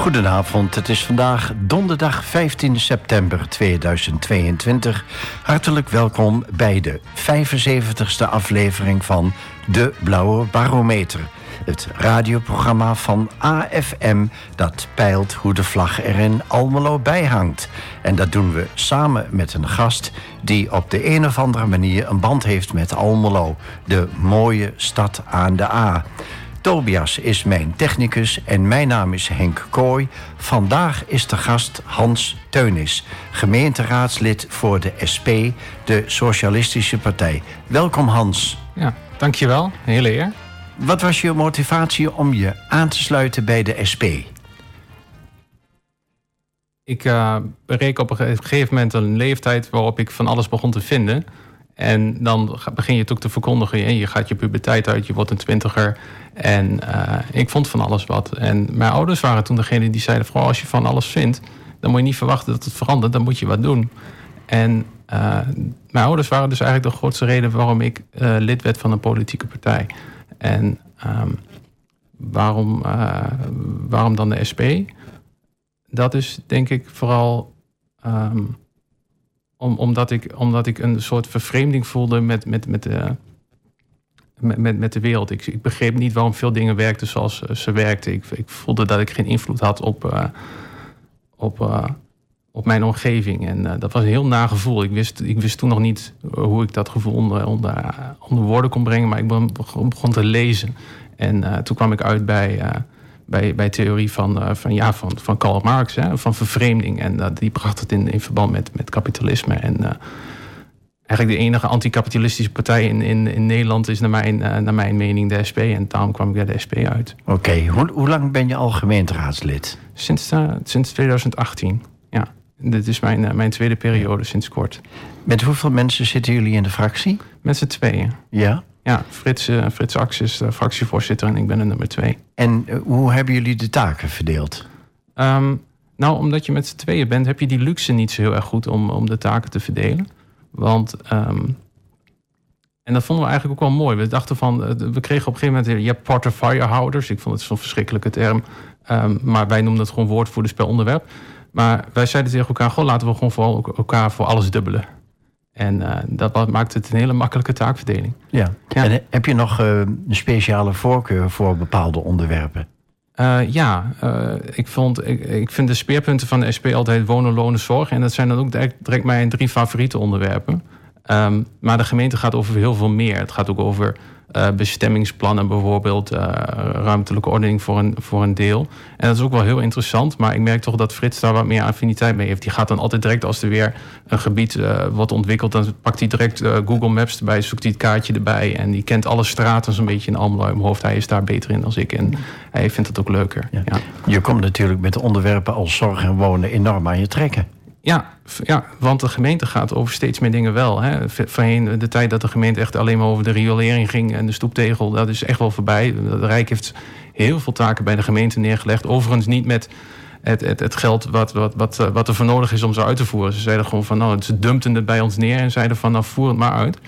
Goedenavond, het is vandaag donderdag 15 september 2022. Hartelijk welkom bij de 75ste aflevering van De Blauwe Barometer. Het radioprogramma van AFM dat peilt hoe de vlag er in Almelo bijhangt. En dat doen we samen met een gast die op de een of andere manier een band heeft met Almelo, de mooie stad aan de A. Tobias is mijn technicus en mijn naam is Henk Kooi. Vandaag is de gast Hans Teunis, gemeenteraadslid voor de SP, de Socialistische Partij. Welkom Hans. Ja, dankjewel. Een hele eer. Wat was je motivatie om je aan te sluiten bij de SP? Ik uh, bereik op een gegeven moment een leeftijd waarop ik van alles begon te vinden. En dan begin je het ook te verkondigen. En je gaat je puberteit uit, je wordt een twintiger. En uh, ik vond van alles wat. En mijn ouders waren toen degene die zeiden: vooral als je van alles vindt, dan moet je niet verwachten dat het verandert, dan moet je wat doen. En uh, mijn ouders waren dus eigenlijk de grootste reden waarom ik uh, lid werd van een politieke partij. En um, waarom, waarom dan de SP? Dat is denk ik vooral. Um, om, omdat, ik, omdat ik een soort vervreemding voelde met, met, met, uh, met, met, met, de wereld. Ik, ik, begreep niet waarom veel dingen werkten zoals uh, ze werkten. Ik, ik, voelde dat ik geen invloed had op, uh, op, op mijn omgeving. En dat was een heel nagevoel. Ik wist, ik wist toen nog niet hoe ik dat gevoel onder, onder, onder woorden kon brengen. Maar ik begon, begon te lezen. En toen kwam ik uit bij bij, bij theorie van, uh, van, ja, van, van Karl Marx, hè, van vervreemding. En uh, die bracht het in, in verband met, met kapitalisme. En uh, eigenlijk de enige anticapitalistische partij in, in, in Nederland is naar mijn, naar mijn mening de SP. En daarom kwam ik bij de SP uit. Oké, okay. hoe, hoe lang ben je al gemeenteraadslid? Sinds, sinds 2018, ja. Dit is mijn, mijn tweede periode sinds kort. Met hoeveel mensen zitten jullie in de fractie? Met z'n tweeën. Ja? Ja, Frits, uh, Frits Aks is de fractievoorzitter en ik ben de nummer twee. En uh, hoe hebben jullie de taken verdeeld? Um, nou, omdat je met z'n tweeën bent, heb je die luxe niet zo heel erg goed om, om de taken te verdelen. Want, um, en dat vonden we eigenlijk ook wel mooi. We dachten van, uh, we kregen op een gegeven moment, je hebt portefeuillehouders. Ik vond het zo'n verschrikkelijke term. Um, maar wij noemden het gewoon woordvoerders per onderwerp. Maar wij zeiden tegen elkaar, gewoon laten we gewoon voor elkaar voor alles dubbelen. En uh, dat maakt het een hele makkelijke taakverdeling. Ja. ja. En heb je nog uh, een speciale voorkeur voor bepaalde onderwerpen? Uh, ja, ik, vond, ik, ik, vind de speerpunten van de SP altijd wonen, lonen, zorg. En dat zijn dan ook direct, direct mijn drie favoriete onderwerpen. Um, maar de gemeente gaat over heel veel meer. Het gaat ook over uh, bestemmingsplannen, bijvoorbeeld uh, ruimtelijke ordening voor een, voor een deel. En dat is ook wel heel interessant, maar ik merk toch dat Frits daar wat meer affiniteit mee heeft. Die gaat dan altijd direct als er weer een gebied uh, wordt ontwikkeld, dan pakt hij direct Google Maps erbij, zoekt hij het kaartje erbij en die kent alle straten zo'n beetje in Almelo in mijn hoofd. Hij is daar beter in dan ik en hij vindt het ook leuker. Ja. Ja. Je komt natuurlijk met onderwerpen als zorg en wonen enorm aan je trekken. Ja, ja, want de gemeente gaat over steeds meer dingen wel. Hè. De tijd dat de gemeente echt alleen maar over de riolering ging en de stoeptegel, dat is echt wel voorbij. De Rijk heeft heel veel taken bij de gemeente neergelegd. Overigens niet met het, het, het geld wat, wat, wat, wat er voor nodig is om ze uit te voeren. Ze zeiden gewoon van, nou, ze dumpten het bij ons neer en zeiden van, nou, voer het maar uit.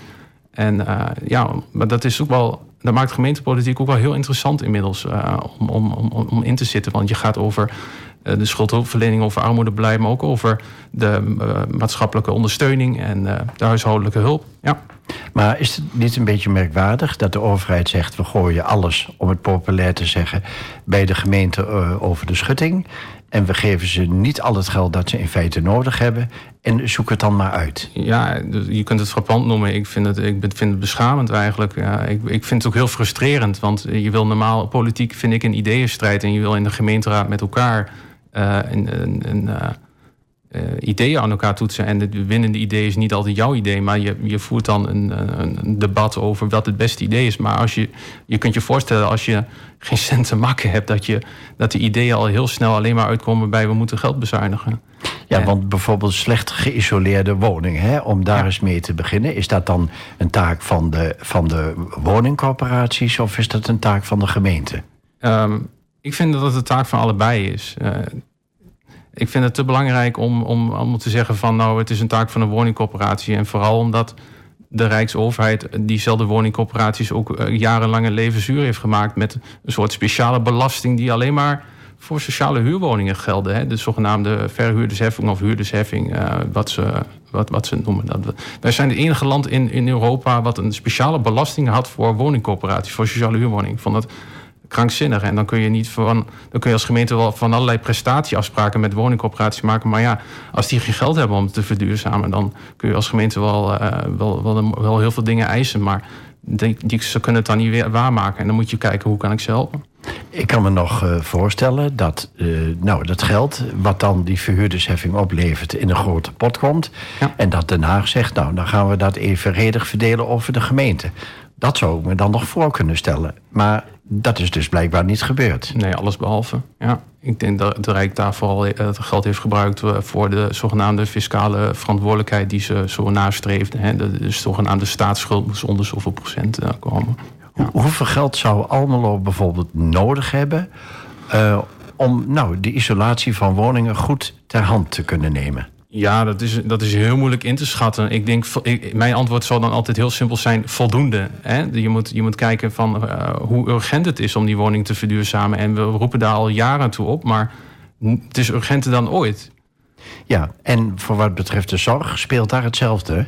En uh, ja, maar dat is ook wel dat maakt gemeentepolitiek ook wel heel interessant inmiddels uh, om, om, om, om in te zitten. Want je gaat over de schuldhulpverlening, over armoedebeleid, maar ook over de uh, maatschappelijke ondersteuning en de huishoudelijke hulp. Ja. Maar is het niet een beetje merkwaardig dat de overheid zegt: we gooien alles, om het populair te zeggen, bij de gemeente over de schutting? En we geven ze niet al het geld dat ze in feite nodig hebben. En zoek het dan maar uit. Ja, je kunt het frappant noemen. Ik vind het, ik vind het beschamend eigenlijk. Ja, ik, ik vind het ook heel frustrerend. Want je wil normaal, politiek vind ik een ideeënstrijd. En je wil in de gemeenteraad met elkaar uh, een, een, een uh, uh, ideeën aan elkaar toetsen. En het winnende idee is niet altijd jouw idee, maar je, je voert dan een, een, debat over wat het beste idee is. Maar als je, je kunt je voorstellen, als je geen cent te makken hebt, dat, je, dat de ideeën al heel snel alleen maar uitkomen bij we moeten geld bezuinigen. Ja, en, want bijvoorbeeld slecht geïsoleerde woningen, hè, om daar ja. eens mee te beginnen, is dat dan een taak van de, van de woningcorporaties of is dat een taak van de gemeente? Um, ik vind dat het een taak van allebei is. Uh, ik vind het te belangrijk om, om, om te zeggen van nou, het is een taak van een woningcorporatie. En vooral omdat de Rijksoverheid diezelfde woningcorporaties ook uh, jarenlang een leven zuur heeft gemaakt met een soort speciale belasting die alleen maar voor sociale huurwoningen gelden. Hè? De zogenaamde verhuurdersheffing of huurdersheffing, uh, wat, ze, wat, wat ze noemen. Dat. Wij zijn het enige land in, in Europa wat een speciale belasting had voor woningcoöperaties, voor sociale huurwoningen. Vond dat krankzinnig. En dan kun je niet van, dan kun je als gemeente wel van allerlei prestatieafspraken met woningcoöperaties maken. Maar ja, als die geen geld hebben om te verduurzamen, dan kun je als gemeente wel, uh, wel, wel, wel heel veel dingen eisen. Maar die, die, ze kunnen het dan niet weer waarmaken. En dan moet je kijken hoe kan ik ze helpen. Ik kan me nog uh, voorstellen dat uh, nou, dat geld wat dan die verhuurdersheffing oplevert in een grote pot komt. Ja. En dat Den Haag zegt, nou dan gaan we dat evenredig verdelen over de gemeente. Dat zou ik me dan nog voor kunnen stellen. Maar dat is dus blijkbaar niet gebeurd. Nee, alles behalve. Ja. Ik denk dat het Rijk daar vooral eh, het geld heeft gebruikt voor de zogenaamde fiscale verantwoordelijkheid die ze zo nastreefden. Hè. De, de zogenaamde staatsschuld moest onder zoveel procent komen. Ja. Hoeveel geld zou Almelo bijvoorbeeld nodig hebben uh, om nou, de isolatie van woningen goed ter hand te kunnen nemen? Ja, dat is, dat is heel moeilijk in te schatten. Ik denk, ik, mijn antwoord zal dan altijd heel simpel zijn: voldoende. Hè? Je, moet, je moet kijken van uh, hoe urgent het is om die woning te verduurzamen. En we roepen daar al jaren toe op, maar het is urgenter dan ooit. Ja, en voor wat betreft de zorg speelt daar hetzelfde.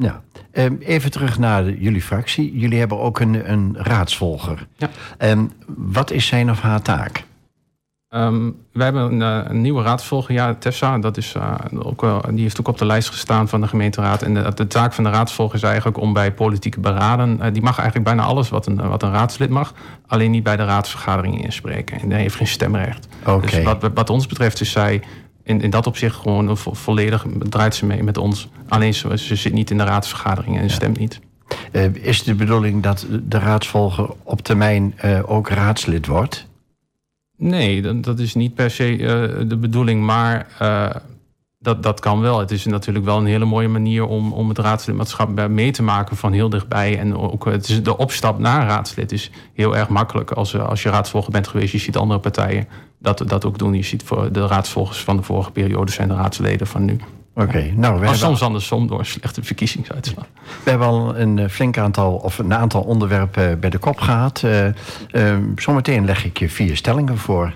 Ja, ehm, even terug naar jullie fractie. Jullie hebben ook een, een raadsvolger. Ja. Um, wat is zijn of haar taak? Um, wij hebben een, eh, een, nieuwe raadsvolger, ja, Tessa. Dat is, uh, ook, uh, die heeft ook op de lijst gestaan van de gemeenteraad. En de, de taak van de raadsvolger is eigenlijk om bij politieke beraden... die mag eigenlijk bijna alles wat een, wat een raadslid mag... alleen niet bij de raadsvergaderingen inspreken. En die heeft geen stemrecht. Okay. Dus wat, wat ons betreft is zij in, in dat opzicht gewoon volledig draait ze mee met ons. Alleen ze, ze zit niet in de raadsvergaderingen en stemt niet. Is de bedoeling dat de raadsvolger op termijn ook raadslid wordt? Nee, dat, is niet per se uh, de bedoeling, maar dat, dat kan wel. Het is natuurlijk wel een hele mooie manier om, om het raadslidmaatschap mee te maken van heel dichtbij. En ook het is de opstap naar raadsλid is heel erg makkelijk. Als, als je raadsvolger bent geweest, je ziet andere partijen dat, dat ook doen. Je ziet voor de raadsvolgers van de vorige periode zijn de raadsleden van nu. Oké, okay, nou, we maar soms andersom door een slechte verkiezingsuitslag. We hebben al een eh, flink aantal, of een aantal onderwerpen bij de kop gehad. Uh, uh, zometeen leg ik je vier stellingen voor.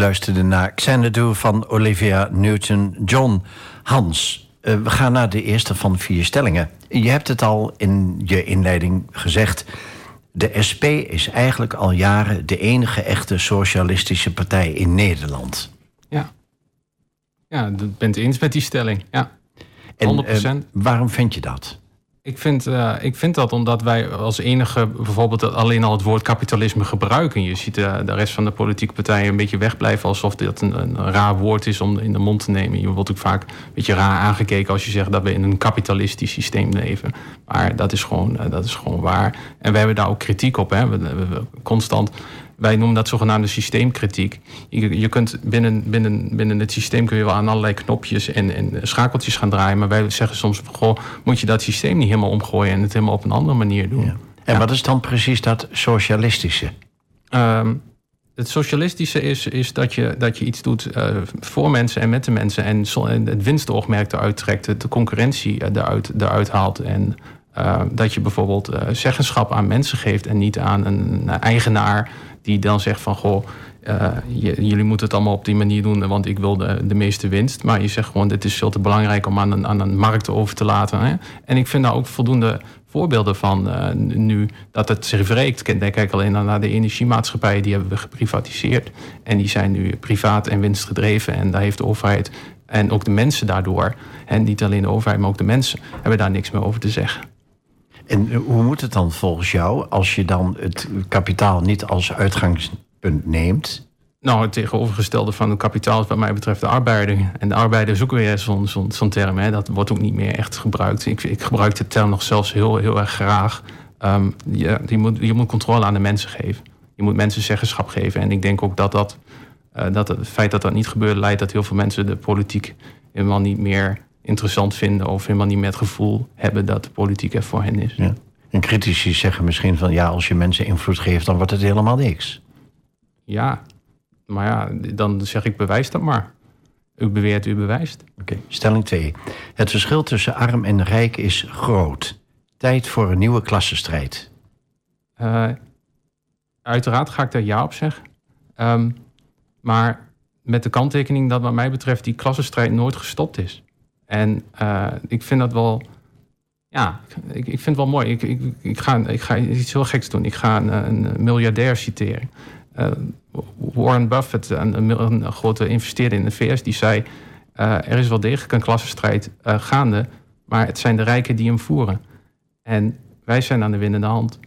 Luisterde naar Xanadu van Olivia Newton-John. Hans, uh, we gaan naar de eerste van vier stellingen. Je hebt het al in je inleiding gezegd. De SP is eigenlijk al jaren de enige echte socialistische partij in Nederland. Ja, ja ik ben het eens met die stelling. Ja. 100%. En, uh, waarom vind je dat? Ik vind, uh, ik vind dat omdat wij als enige bijvoorbeeld alleen al het woord kapitalisme gebruiken. Je ziet eh, de rest van de politieke partijen een beetje wegblijven alsof dit een, raar woord is om in de mond te nemen. Je wordt ook vaak een beetje raar aangekeken als je zegt dat we in een kapitalistisch systeem leven. Maar dat is gewoon, uh, dat is gewoon waar. En we hebben daar ook kritiek op. Hè. We, constant wij noemen dat zogenaamde systeemkritiek. Je, je kunt binnen, binnen, binnen het systeem kun je wel aan allerlei knopjes en, en schakeltjes gaan draaien. Maar wij zeggen soms, goh, moet je dat systeem niet helemaal omgooien en het helemaal op een andere manier doen. Ja. En wat is dan precies dat socialistische? Um, het socialistische is, is dat, je, dat je iets doet uh, voor mensen en met de mensen. En, het winstoogmerk eruit trekt, de concurrentie eruit, eruit haalt. En uh, dat je bijvoorbeeld uh, zeggenschap aan mensen geeft en niet aan een eigenaar die dan zegt van goh, uh, jullie moeten het allemaal op die manier doen, want ik wil de, de meeste winst. Maar je zegt gewoon, dit is veel te belangrijk om aan een, aan markt over te laten. Hè? En ik vind daar ook voldoende voorbeelden van uh, nu dat het zich wreekt. Kijk alleen naar de energiemaatschappijen, die hebben we geprivatiseerd. En die zijn nu privaat en winstgedreven. En daar heeft de overheid en ook de mensen daardoor, en niet alleen de overheid, maar ook de mensen, hebben daar niks meer over te zeggen. En hoe moet het dan volgens jou als je dan het kapitaal niet als uitgangspunt neemt? Nou, het tegenovergestelde van het kapitaal is wat mij betreft de arbeider. En de arbeider is ook weer zo'n zo term. Hè. Dat wordt ook niet meer echt gebruikt. Ik, ik gebruik de term nog zelfs heel, heel erg graag. Um, je, moet, je moet controle aan de mensen geven. Je moet mensen zeggenschap geven. En ik denk ook dat, dat, uh, dat het feit dat dat niet gebeurt... leidt dat heel veel mensen de politiek helemaal niet meer interessant vinden of helemaal niet met het gevoel hebben dat de politiek er voor hen is. Ja. En critici zeggen misschien van ja, als je mensen invloed geeft, dan wordt het helemaal niks. Ja, maar ja, dan zeg ik bewijs dat maar. U beweert, u bewijst. Oké, stelling 2. Het verschil tussen arm en rijk is groot. Tijd voor een nieuwe klassenstrijd. Uh, uiteraard ga ik daar ja op zeggen. Um, maar met de kanttekening dat wat mij betreft die klassenstrijd nooit gestopt is. En uh, ik vind dat wel. Ja, ik, ik vind het wel mooi. Ik, ik, ga, ik ga iets heel geks doen. Ik ga een, miljardair citeren. Uh, Warren Buffett, een, grote investeerder in de VS, die zei: uh, Er is wel degelijk een klassenstrijd gaande, maar het zijn de rijken die hem voeren. En wij zijn aan de winnende hand.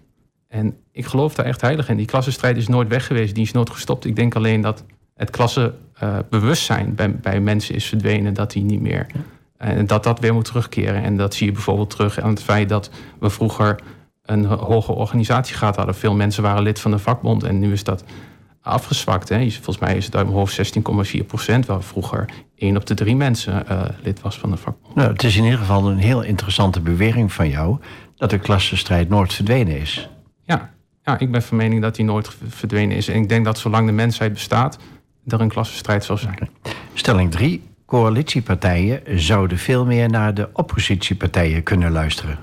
En ik geloof daar echt heilig in. Die klassenstrijd is nooit weg geweest, die is nooit gestopt. Ik denk alleen dat het klassenbewustzijn bij, bij mensen is verdwenen, dat die niet meer. En dat dat weer moet terugkeren. En dat zie je bijvoorbeeld terug aan het feit dat we vroeger een hoge organisatiegraad hadden. Veel mensen waren lid van de vakbond en nu is dat afgezwakt. Hè. Volgens mij is het uit mijn hoofd 16,4 procent, waar vroeger één op de drie mensen uh, lid was van de vakbond. Nou, het is in ieder geval een heel interessante bewering van jou dat de klassenstrijd nooit verdwenen is. Ja, ja ik ben van mening dat die nooit verdwenen is. En ik denk dat zolang de mensheid bestaat, er een klassenstrijd zal zijn. Stelling 3 coalitiepartijen zouden veel meer naar de oppositiepartijen kunnen luisteren.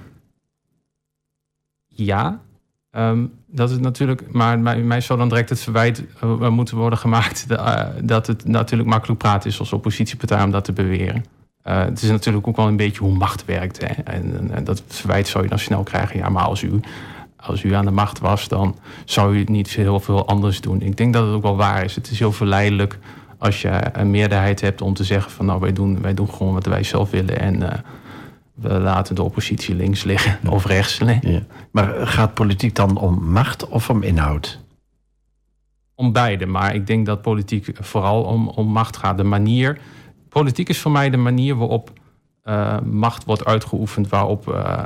Ja, um, dat is natuurlijk, maar mij, zou dan direct het verwijt uh, moeten worden gemaakt uh, dat het natuurlijk makkelijk praten is als oppositiepartij om dat te beweren. Uh, het is natuurlijk ook wel een beetje hoe macht werkt. Hè? En, en, dat verwijt zou je dan snel krijgen. Ja, maar als u, als u aan de macht was, dan zou u niet heel veel anders doen. Ik denk dat het ook wel waar is. Het is heel verleidelijk als je een meerderheid hebt om te zeggen van nou wij doen, wij doen gewoon wat wij zelf willen en uh, we laten de oppositie links liggen of rechts. Ja. Maar gaat politiek dan om macht of om inhoud? Om beide, maar ik denk dat politiek vooral om, om macht gaat. De manier, politiek is voor mij de manier waarop uh, macht wordt uitgeoefend, waarop uh,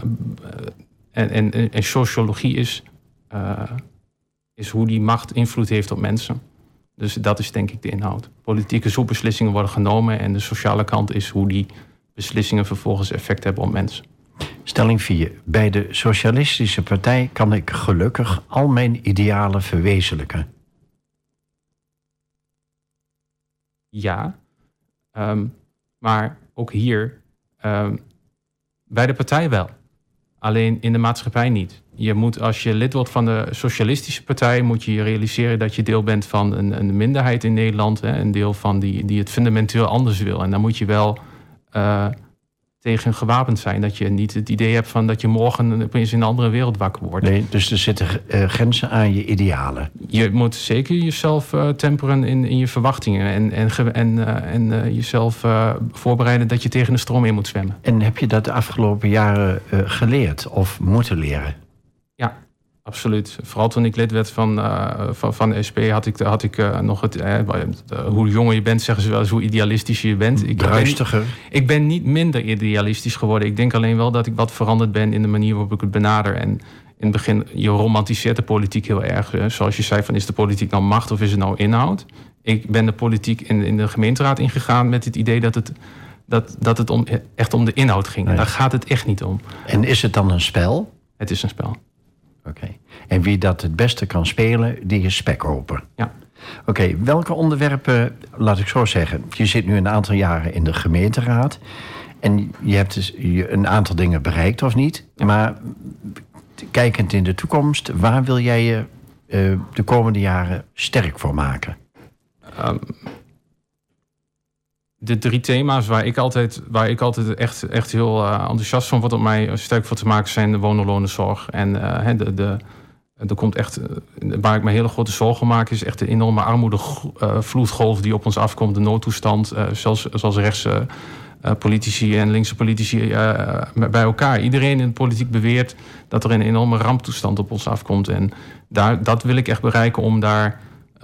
en, en, en sociologie is, is hoe die macht invloed heeft op mensen. Dus dat is denk ik de inhoud. Politieke zoekbeslissingen worden genomen en de sociale kant is hoe die beslissingen vervolgens effect hebben op mensen. Stelling 4. Bij de Socialistische Partij kan ik gelukkig al mijn idealen verwezenlijken. Ja, um, maar ook hier um, bij de partij wel. Alleen in de maatschappij niet. Je moet, als je lid wordt van de Socialistische Partij, moet je je realiseren dat je deel bent van een, een minderheid in Nederland. Hè, een deel van die, die het fundamenteel anders wil. En dan moet je wel uh, tegen gewapend zijn. Dat je niet het idee hebt van dat je morgen opeens in een andere wereld wakker wordt. Nee, dus er zitten uh, grenzen aan je idealen. Je moet zeker jezelf uh, temperen in, in je verwachtingen. En, en, en, en jezelf voorbereiden dat je tegen de stroom in moet zwemmen. En heb je dat de afgelopen jaren geleerd of moeten leren? Absoluut. Vooral toen ik lid werd van, uh, van, van de SP had ik, had ik uh, nog het... Uh, hoe jonger je bent, zeggen ze wel eens hoe idealistisch je bent. Ik. Ben, ik ben niet minder idealistisch geworden. Ik denk alleen wel dat ik wat veranderd ben in de manier waarop ik het benader. En in het begin, je romantiseert de politiek heel erg. Zoals je zei, van is de politiek nou macht of is het nou inhoud? Ik ben de politiek in, in de gemeenteraad ingegaan met het idee dat het dat, dat het om, echt om de inhoud ging. Nee. Daar gaat het echt niet om. En is het dan een spel? Het is een spel. Oké. En wie dat het beste kan spelen, die is spek open. Ja. Oké, welke onderwerpen, laat ik zo zeggen. Je zit nu een aantal jaren in de gemeenteraad. En je hebt dus een aantal dingen bereikt of niet. Maar kijkend in de toekomst, waar wil jij je uh, de komende jaren sterk voor maken? Um, de drie thema's waar ik altijd, waar ik altijd echt, echt heel uh, enthousiast van word om mij sterk voor te maken zijn de wonenlonenzorg. En uh, de, de, er komt echt, waar ik me hele grote zorgen maak, is echt de enorme armoedevloedgolf die op ons afkomt. De noodtoestand, zelfs, zoals rechtse politici en linkse politici bij elkaar. Iedereen in de politiek beweert dat er een enorme ramptoestand op ons afkomt. En daar, dat wil ik echt bereiken om daar eh,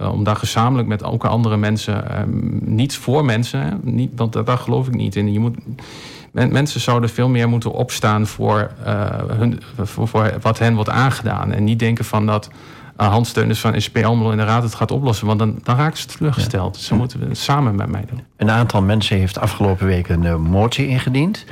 om daar gezamenlijk met ook andere mensen, uh, niet voor mensen, niet, want daar geloof ik niet in. Je moet, mensen zouden veel meer moeten opstaan voor, uh, hun, voor, voor, wat hen wordt aangedaan. En niet denken van dat uh, handsteuners van SP Almelo in de Raad het gaat oplossen. Want dan, dan raken ze teleurgesteld. Ja. Ze moeten het samen met mij doen. Een aantal mensen heeft afgelopen week een motie ingediend.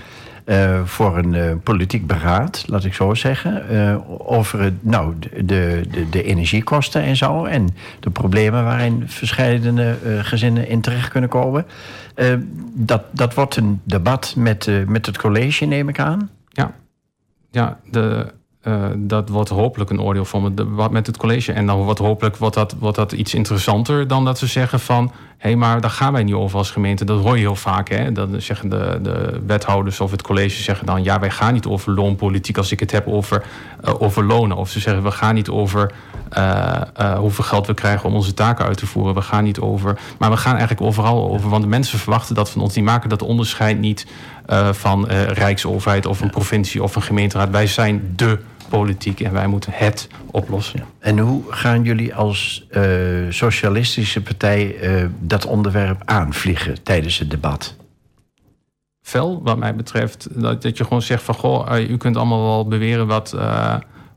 Uh, voor een uh, politiek beraad, laat ik zo zeggen. Uh, over nou, de, de, de, energiekosten en zo. En de problemen waarin verschillende gezinnen in terecht kunnen komen. dat, dat wordt een debat met, met het college, neem ik aan. Ja, ja de, dat wordt hopelijk een oordeel van debat met het college. En dan wordt hopelijk wordt dat, wordt dat iets interessanter dan dat ze zeggen van hé, hey, maar daar gaan wij niet over als gemeente. Dat hoor je heel vaak. Hè? Dan zeggen de, de wethouders of het college zeggen dan... ja, wij gaan niet over loonpolitiek als ik het heb over, uh, over lonen. Of ze zeggen, we gaan niet over uh, hoeveel geld we krijgen om onze taken uit te voeren. We gaan niet over... Maar we gaan eigenlijk overal over. Want de mensen verwachten dat van ons. Die maken dat onderscheid niet van rijksoverheid of een provincie of een gemeenteraad. Wij zijn de politiek en wij moeten het oplossen. En hoe gaan jullie als uh, socialistische partij uh, dat onderwerp aanvliegen tijdens het debat? Fel, wat mij betreft, dat, dat je gewoon zegt van goh, uh, u kunt allemaal wel beweren wat,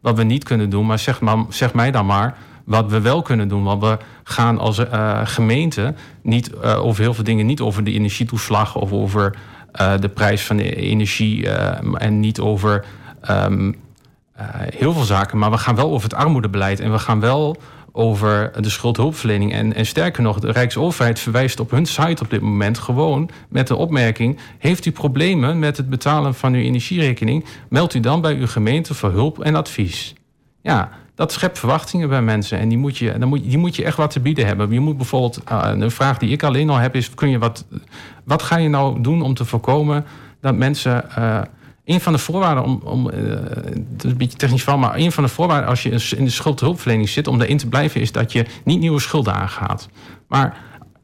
wat we niet kunnen doen, maar zeg, maar zeg mij dan maar wat we wel kunnen doen. Want we gaan als gemeente niet over heel veel dingen, niet over de energietoeslag of over de prijs van de energie en niet over. Um, uh, heel veel zaken, maar we gaan wel over het armoedebeleid en we gaan wel over de schuldhulpverlening. En, en sterker nog, de Rijksoverheid verwijst op hun site op dit moment gewoon met de opmerking: heeft u problemen met het betalen van uw energierekening? Meld u dan bij uw gemeente voor hulp en advies. Ja, dat schept verwachtingen bij mensen en die moet je, dan moet, die moet je echt wat te bieden hebben. Je moet bijvoorbeeld, een vraag die ik alleen al heb is: kun je wat, wat ga je nou doen om te voorkomen dat mensen. Uh, een van de voorwaarden om, om het is een beetje technisch van, maar een van de voorwaarden als je in de schuldhulpverlening zit om daarin te blijven, is dat je niet nieuwe schulden aangaat. Maar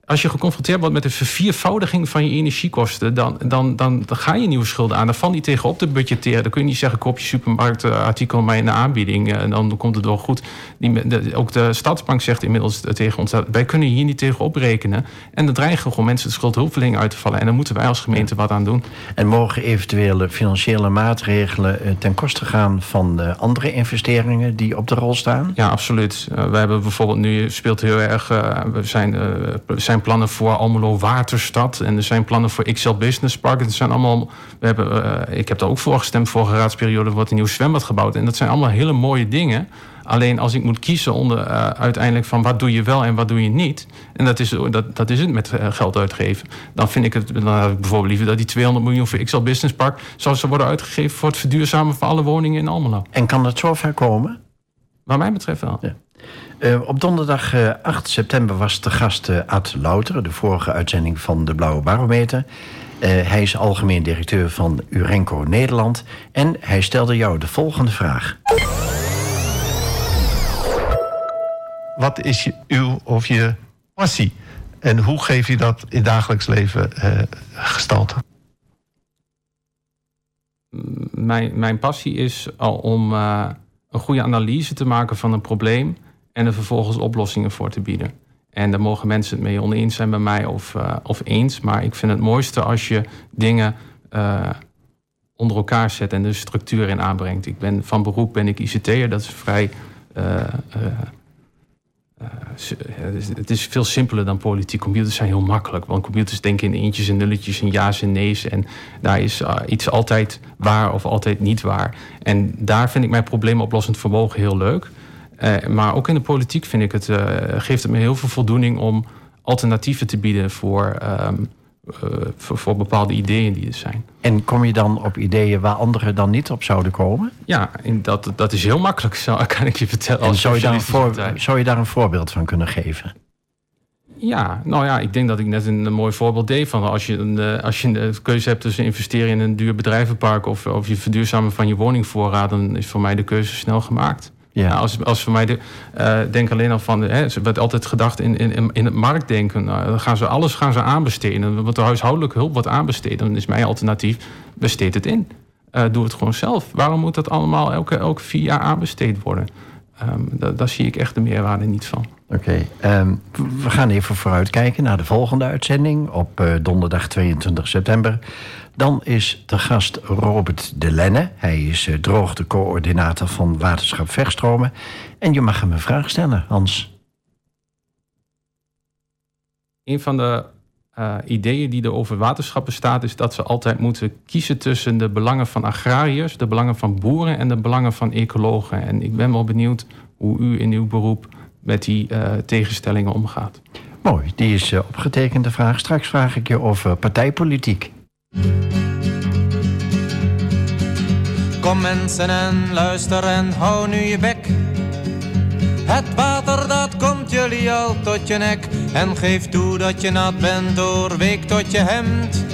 als je geconfronteerd wordt met de verviervoudiging van je energiekosten, dan, dan, dan, dan ga je nieuwe schulden aan. Dan valt niet tegenop te budgetteren. Dan kun je niet zeggen: koop je supermarktartikel maar in de aanbieding. En dan komt het wel goed. Die, de, ook de Stadsbank zegt inmiddels tegen ons: dat wij kunnen hier niet tegen oprekenen. En dan dreigen gewoon mensen de schuldhulpverlening uit te vallen. En dan moeten wij als gemeente wat aan doen. En mogen eventuele financiële maatregelen eh, ten koste gaan van andere investeringen die op de rol staan? Ja, absoluut. We hebben bijvoorbeeld nu speelt heel erg. We zijn, zijn zijn plannen voor Almelo Waterstad. En er zijn plannen voor XL Business Park. Het zijn allemaal. We hebben, uh, ik heb daar ook voor gestemd. Vorige raadsperiode wordt een nieuw zwembad gebouwd. En dat zijn allemaal hele mooie dingen. Alleen als ik moet kiezen onder uh, uiteindelijk van wat doe je wel en wat doe je niet. En dat is, dat, dat is het met uh, geld uitgeven. Dan vind ik het dan heb ik bijvoorbeeld liever dat die 200 miljoen voor XL Business Park zou ze worden uitgegeven voor het verduurzamen van alle woningen in Almelo. En kan dat zover komen? Wat mij betreft wel. Ja. Uh, op donderdag uh, 8 september was de gast uh, Ad Louter, de vorige uitzending van de Blauwe Barometer. hij is algemeen directeur van Urenco Nederland en hij stelde jou de volgende vraag. Wat is je, uw of je passie? En hoe geef je dat in dagelijks leven gestalte? Mijn, mijn passie is al om een goede analyse te maken van een probleem en er vervolgens oplossingen voor te bieden. En daar mogen mensen het mee oneens zijn bij mij of, uh, of eens. Maar ik vind het mooiste als je dingen uh, onder elkaar zet en de structuur in aanbrengt. Ik ben van beroep ben ik ICT'er. Dat is vrij. Uh, het is veel simpeler dan politiek. Computers zijn heel makkelijk. Want computers denken in eentjes en nulletjes en ja's en nee's. En daar is iets altijd waar of altijd niet waar. En daar vind ik mijn probleemoplossend vermogen heel leuk. Uh, maar ook in de politiek vind ik het, uh, geeft het me heel veel voldoening om alternatieven te bieden voor, um, uh, voor, voor, bepaalde ideeën die er zijn. En kom je dan op ideeën waar anderen dan niet op zouden komen? Ja, dat, dat is heel makkelijk, kan ik je vertellen. En zou je, daar een voor, zou je daar een voorbeeld van kunnen geven? Ja, nou ja, ik denk dat ik net een, een mooi voorbeeld deed van als je een, als je een keuze hebt tussen investeren in een duur bedrijvenpark of, of je verduurzamen van je woningvoorraad, dan is voor mij de keuze snel gemaakt. Ja. Nou, als, als voor mij, de, uh, denk alleen al van, hè, er werd altijd gedacht in, in, in het marktdenken. Nou, dan gaan ze alles gaan ze aanbesteden. Want de huishoudelijke hulp wordt aanbesteden. Dan is mijn alternatief, besteed het in. Uh, doe het gewoon zelf. Waarom moet dat allemaal elke, elke vier jaar aanbesteed worden? Um, daar zie ik echt de meerwaarde niet van. Oké, okay. um, we gaan even vooruitkijken naar de volgende uitzending op uh, donderdag 22 september. Dan is de gast Robert de Lenne. Hij is uh, droogtecoördinator van Waterschap Verstromen. En je mag hem een vraag stellen, Hans. Een van de uh, ideeën die er over waterschap bestaat... is dat ze altijd moeten kiezen tussen de belangen van agrariërs... de belangen van boeren en de belangen van ecologen. En ik ben wel benieuwd hoe u in uw beroep met die uh, tegenstellingen omgaat. Mooi, die is uh, opgetekend de vraag. Straks vraag ik je over partijpolitiek. Kom mensen en luister en hou nu je bek. Het water dat komt jullie al tot je nek. En geef toe dat je nat bent doorweek tot je hemd.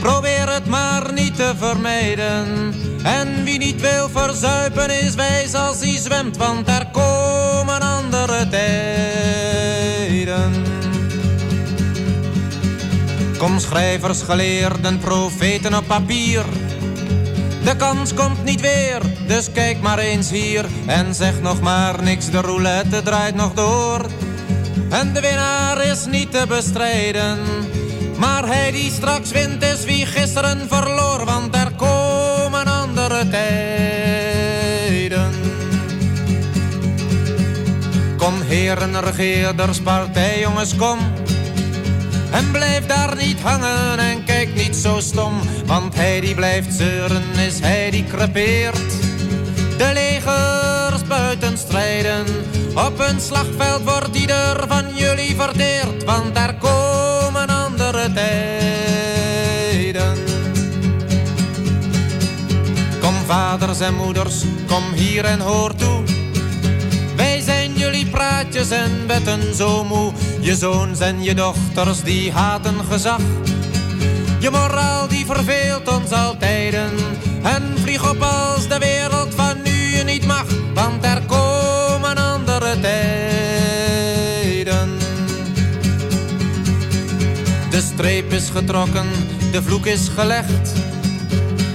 Probeer het maar niet te vermijden. En wie niet wil verzuipen is wijs als hij zwemt. Want er komen andere tijden. Kom schrijvers, geleerden, profeten op papier. De kans komt niet weer, dus kijk maar eens hier. En zeg nog maar niks, de roulette draait nog door. En de winnaar is niet te bestrijden. Maar hij die straks wint is wie gisteren verloor. Want er komen andere tijden. Kom heren, regeerders, partijjongens, kom. En blijf daar niet hangen en kijk niet zo stom. Want hij die blijft zeuren is hij die crepeert. De legers buiten strijden. Op een slagveld wordt ieder van jullie verteerd. Want daar komen andere tijden. Kom vaders en moeders, kom hier en hoor toe praatjes en wetten zo moe. Je zoons en je dochters die haten gezag. Je moraal die verveelt ons altijden. En vlieg op als de wereld van nu je niet mag. Want er komen andere tijden. De streep is getrokken, de vloek is gelegd.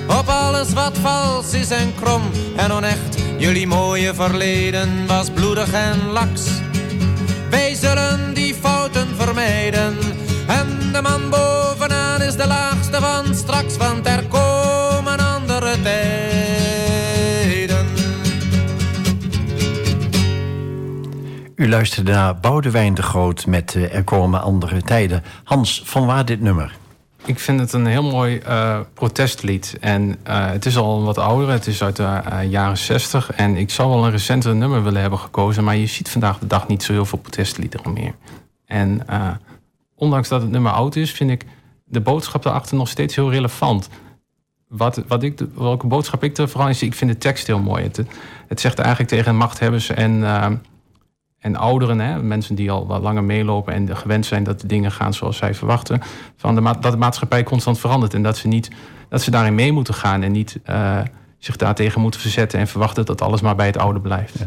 Op alles wat vals is en krom en onecht Jullie mooie verleden was bloedig en laks. Wij zullen die fouten vermijden. En de man bovenaan is de laagste van straks, want er komen andere tijden. U luisterde naar Boudewijn de Groot met uh, Er komen andere tijden. Hans, van waar dit nummer? Ik vind het een heel mooi uh, protestlied. En uh, het is al wat ouder, het is uit de jaren 60. En ik zou wel een recentere nummer willen hebben gekozen. Maar je ziet vandaag de dag niet zo heel veel protestliederen meer. En ondanks dat het nummer oud is, vind ik de boodschap daarachter nog steeds heel relevant. Wat, wat ik, welke boodschap ik er vooral zie, ik vind de tekst heel mooi. Het, het zegt eigenlijk tegen machthebbers en en ouderen, hè, mensen die al wat langer meelopen en gewend zijn dat de dingen gaan zoals zij verwachten, van de dat de maatschappij constant verandert en dat ze, niet, dat ze daarin mee moeten gaan en niet uh, zich daartegen moeten verzetten en verwachten dat alles maar bij het oude blijft.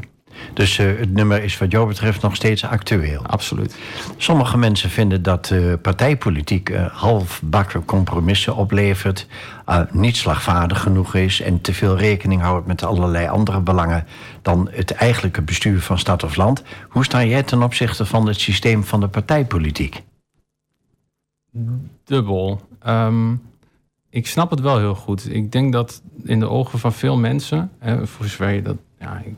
Dus uh, het nummer is wat jou betreft nog steeds actueel. Absoluut. Sommige mensen vinden dat uh, partijpolitiek uh, halfbakken compromissen oplevert, niet slagvaardig genoeg is en te veel rekening houdt met allerlei andere belangen dan het eigenlijke bestuur van stad of land. Hoe sta jij ten opzichte van het systeem van de partijpolitiek? Dubbel. Um, ik snap het wel heel goed. Ik denk dat in de ogen van veel mensen, hè, voor zover je dat. Ja, ik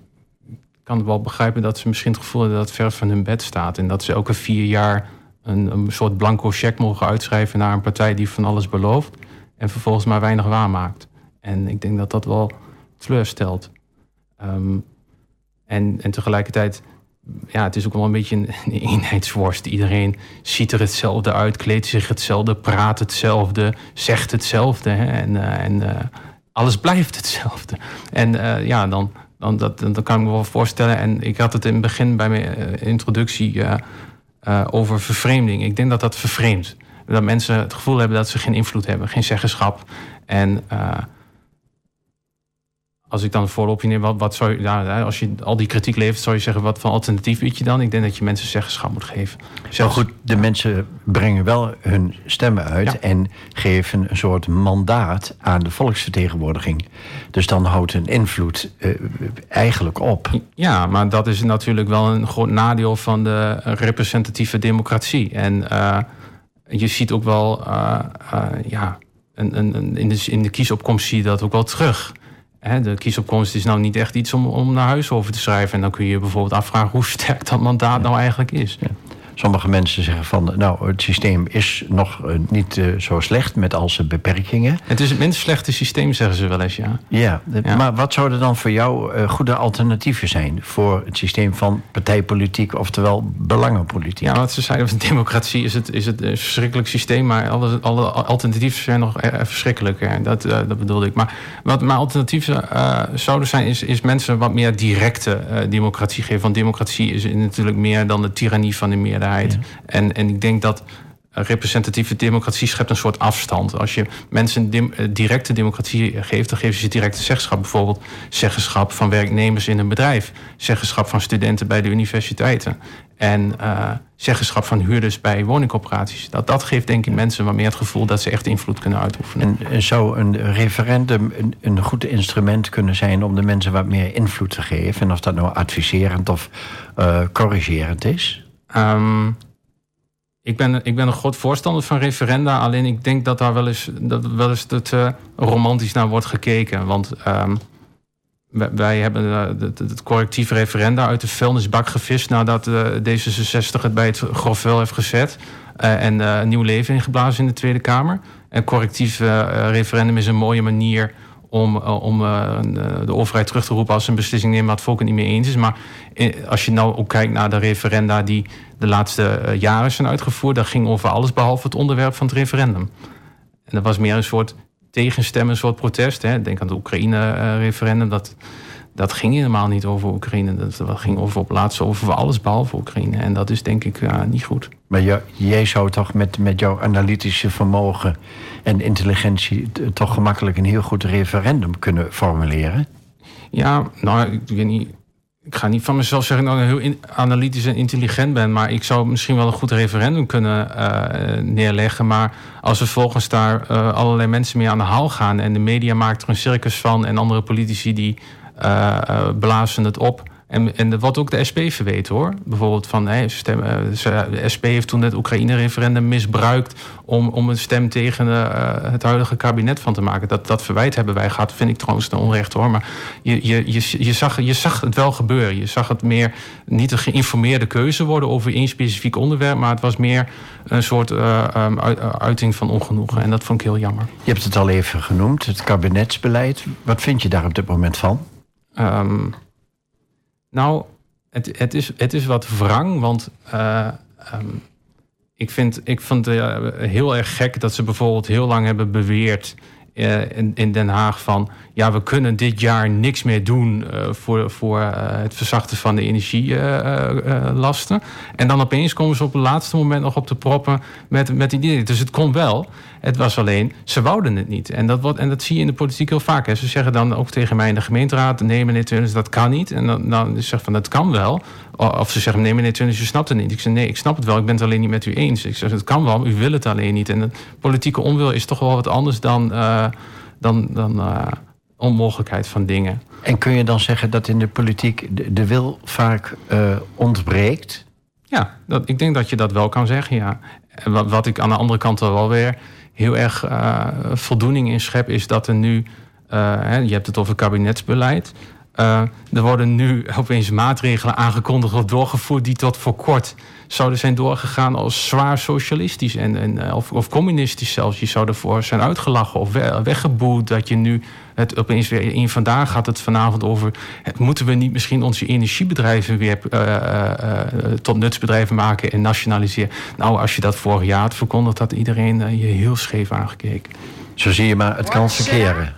kan wel begrijpen dat ze misschien het gevoel hebben dat het ver van hun bed staat. En dat ze elke vier jaar een, een soort blanco cheque mogen uitschrijven naar een partij die van alles belooft. En vervolgens maar weinig waarmaakt. En ik denk dat dat wel teleurstelt. Um, en, en tegelijkertijd, ja, het is ook wel een beetje een, een, eenheidsworst. Iedereen ziet er hetzelfde uit, kleedt zich hetzelfde, praat hetzelfde, zegt hetzelfde. Hè? En, uh, en uh, alles blijft hetzelfde. En uh, ja, dan, dan, dat, kan ik me wel voorstellen. En ik had het in het begin bij mijn introductie over vervreemding. Ik denk dat dat vervreemdt. Dat mensen het gevoel hebben dat ze geen invloed hebben, geen zeggenschap. En als ik dan voorop neem, wat, wat zou je, nou, als je al die kritiek levert, zou je zeggen, wat voor alternatief weet je dan? Ik denk dat je mensen zeggenschap moet geven. Zelfs, goed, de mensen brengen wel hun stemmen uit en geven een soort mandaat aan de volksvertegenwoordiging. Dus dan houdt hun invloed uh, eigenlijk op. Ja, maar dat is natuurlijk wel een groot nadeel van de representatieve democratie. En uh, je ziet ook wel, uh, ja, een, een, in, de, in de kiesopkomst zie je dat ook wel terug de kiesopkomst is nou niet echt iets om, om naar huis over te schrijven. En dan kun je je bijvoorbeeld afvragen hoe sterk dat mandaat nou eigenlijk is. Sommige mensen zeggen van, nou, het systeem is nog eh, niet uh, zo slecht met al zijn beperkingen. Het is het minst slechte systeem, zeggen ze wel eens, ja. Ja, ja. maar wat zouden dan voor jou uh, goede alternatieven zijn voor het systeem van partijpolitiek, oftewel belangenpolitiek? Ja, wat ze zeiden van democratie is het, is het een verschrikkelijk systeem, maar alle, alle alternatieven zijn nog verschrikkelijker. Dat, dat bedoelde ik. Maar wat mijn alternatieven zouden zijn, is, is mensen wat meer directe democratie geven. Want democratie is natuurlijk meer dan de tirannie van de meerderheid. En, en ik denk dat representatieve democratie schept een soort afstand. Als je mensen eh, directe democratie geeft, dan geven ze directe zeggenschap. Bijvoorbeeld zeggenschap van werknemers in een bedrijf, zeggenschap van studenten bij de universiteiten en uh, zeggenschap van huurders bij woningcorporaties. Dat, dat geeft denk ik mensen wat meer het gevoel dat ze echt invloed kunnen uitoefenen. En zou een referendum een, een goed instrument kunnen zijn om de mensen wat meer invloed te geven? En of dat nou adviserend of uh, corrigerend is? Um, ik, ben, ik ben een groot voorstander van referenda. Alleen ik denk dat daar wel eens, dat wel eens uh, romantisch naar wordt gekeken. Want um, wij, hebben het, het, correctief referenda uit de vuilnisbak gevist... nadat uh, D66 het bij het grofvel heeft gezet... Uh, en een nieuw leven ingeblazen in de Tweede Kamer. En correctief referendum is een mooie manier om, eh, om eh, de overheid terug te roepen als ze een beslissing neemt waar het volk het niet mee eens is. Maar als je nou ook kijkt naar de referenda die de laatste eh, jaren zijn uitgevoerd, dat ging over alles behalve het onderwerp van het referendum. En dat was meer een soort tegenstem, een soort protest. Hè. Denk aan het Oekraïne-referendum. Dat, dat ging helemaal niet over Oekraïne. Dat, ging over op laatste over alles behalve Oekraïne. En dat is denk ik uh, niet goed. Maar jij zou toch met, met jouw analytische vermogen en intelligentie toch gemakkelijk een heel goed referendum kunnen formuleren? Ja, nou, ik weet niet. Ik ga niet van mezelf zeggen dat ik heel analytisch en intelligent ben, maar ik zou misschien wel een goed referendum kunnen uh, neerleggen. Maar als er volgens daar uh, allerlei mensen mee aan de haal gaan en de media maakt er een circus van en andere politici die blazen het op En, en wat ook de SP verweet hoor. Bijvoorbeeld van hey, stem, de SP heeft toen het Oekraïne-referendum misbruikt om, om een stem tegen het huidige kabinet van te maken. Dat, dat verwijt hebben wij gehad, vind ik trouwens een onrecht hoor. Maar je, je, je, je, zag, je zag het wel gebeuren. Je zag het meer niet een geïnformeerde keuze worden over één specifiek onderwerp, maar het was meer een soort uh, uiting van ongenoegen. En dat vond ik heel jammer. Je hebt het al even genoemd, het kabinetsbeleid. Wat vind je daar op dit moment van? Um, nou, het, het, is, het is wat wrang, want uh, um, ik vind, ik vond het uh, heel erg gek dat ze bijvoorbeeld heel lang hebben beweerd uh, in, Den Haag van ja, we kunnen dit jaar niks meer doen voor, voor het verzachten van de energielasten. en dan opeens komen ze op het laatste moment nog op de proppen met, met die idee. Dus het kon wel. Het was alleen, ze wouden het niet. En dat, wordt, en dat zie je in de politiek heel vaak. Hè. Ze zeggen dan ook tegen mij in de gemeenteraad: nee, meneer Tunis, dat kan niet. En dan, dan zeg van dat kan wel. Of ze zeggen: nee, meneer Tunis, u snapt het niet. Ik zeg: nee, ik snap het wel. Ik ben het alleen niet met u eens. Ik zeg: het kan wel, u wil het alleen niet. En de politieke onwil is toch wel wat anders dan, uh, dan, dan uh, onmogelijkheid van dingen. En kun je dan zeggen dat in de politiek de, de wil vaak uh, ontbreekt? Ja, dat, ik denk dat je dat wel kan zeggen, ja. Wat, wat ik aan de andere kant wel weer heel erg uh, voldoening in schep, is dat er nu, hè, je hebt het over kabinetsbeleid. Uh, er worden nu opeens maatregelen aangekondigd of doorgevoerd die tot voor kort zouden zijn doorgegaan als zwaar socialistisch en, en, of, of communistisch zelfs. Je zou ervoor zijn uitgelachen of we, weggeboet dat je nu het opeens weer in vandaag gaat het vanavond over moeten we niet misschien onze energiebedrijven weer uh, uh, tot nutsbedrijven maken en nationaliseren. Nou, als je dat vorig jaar had verkondigd, had iedereen je heel scheef aangekeken. Zo zie je maar, het kan verkeren.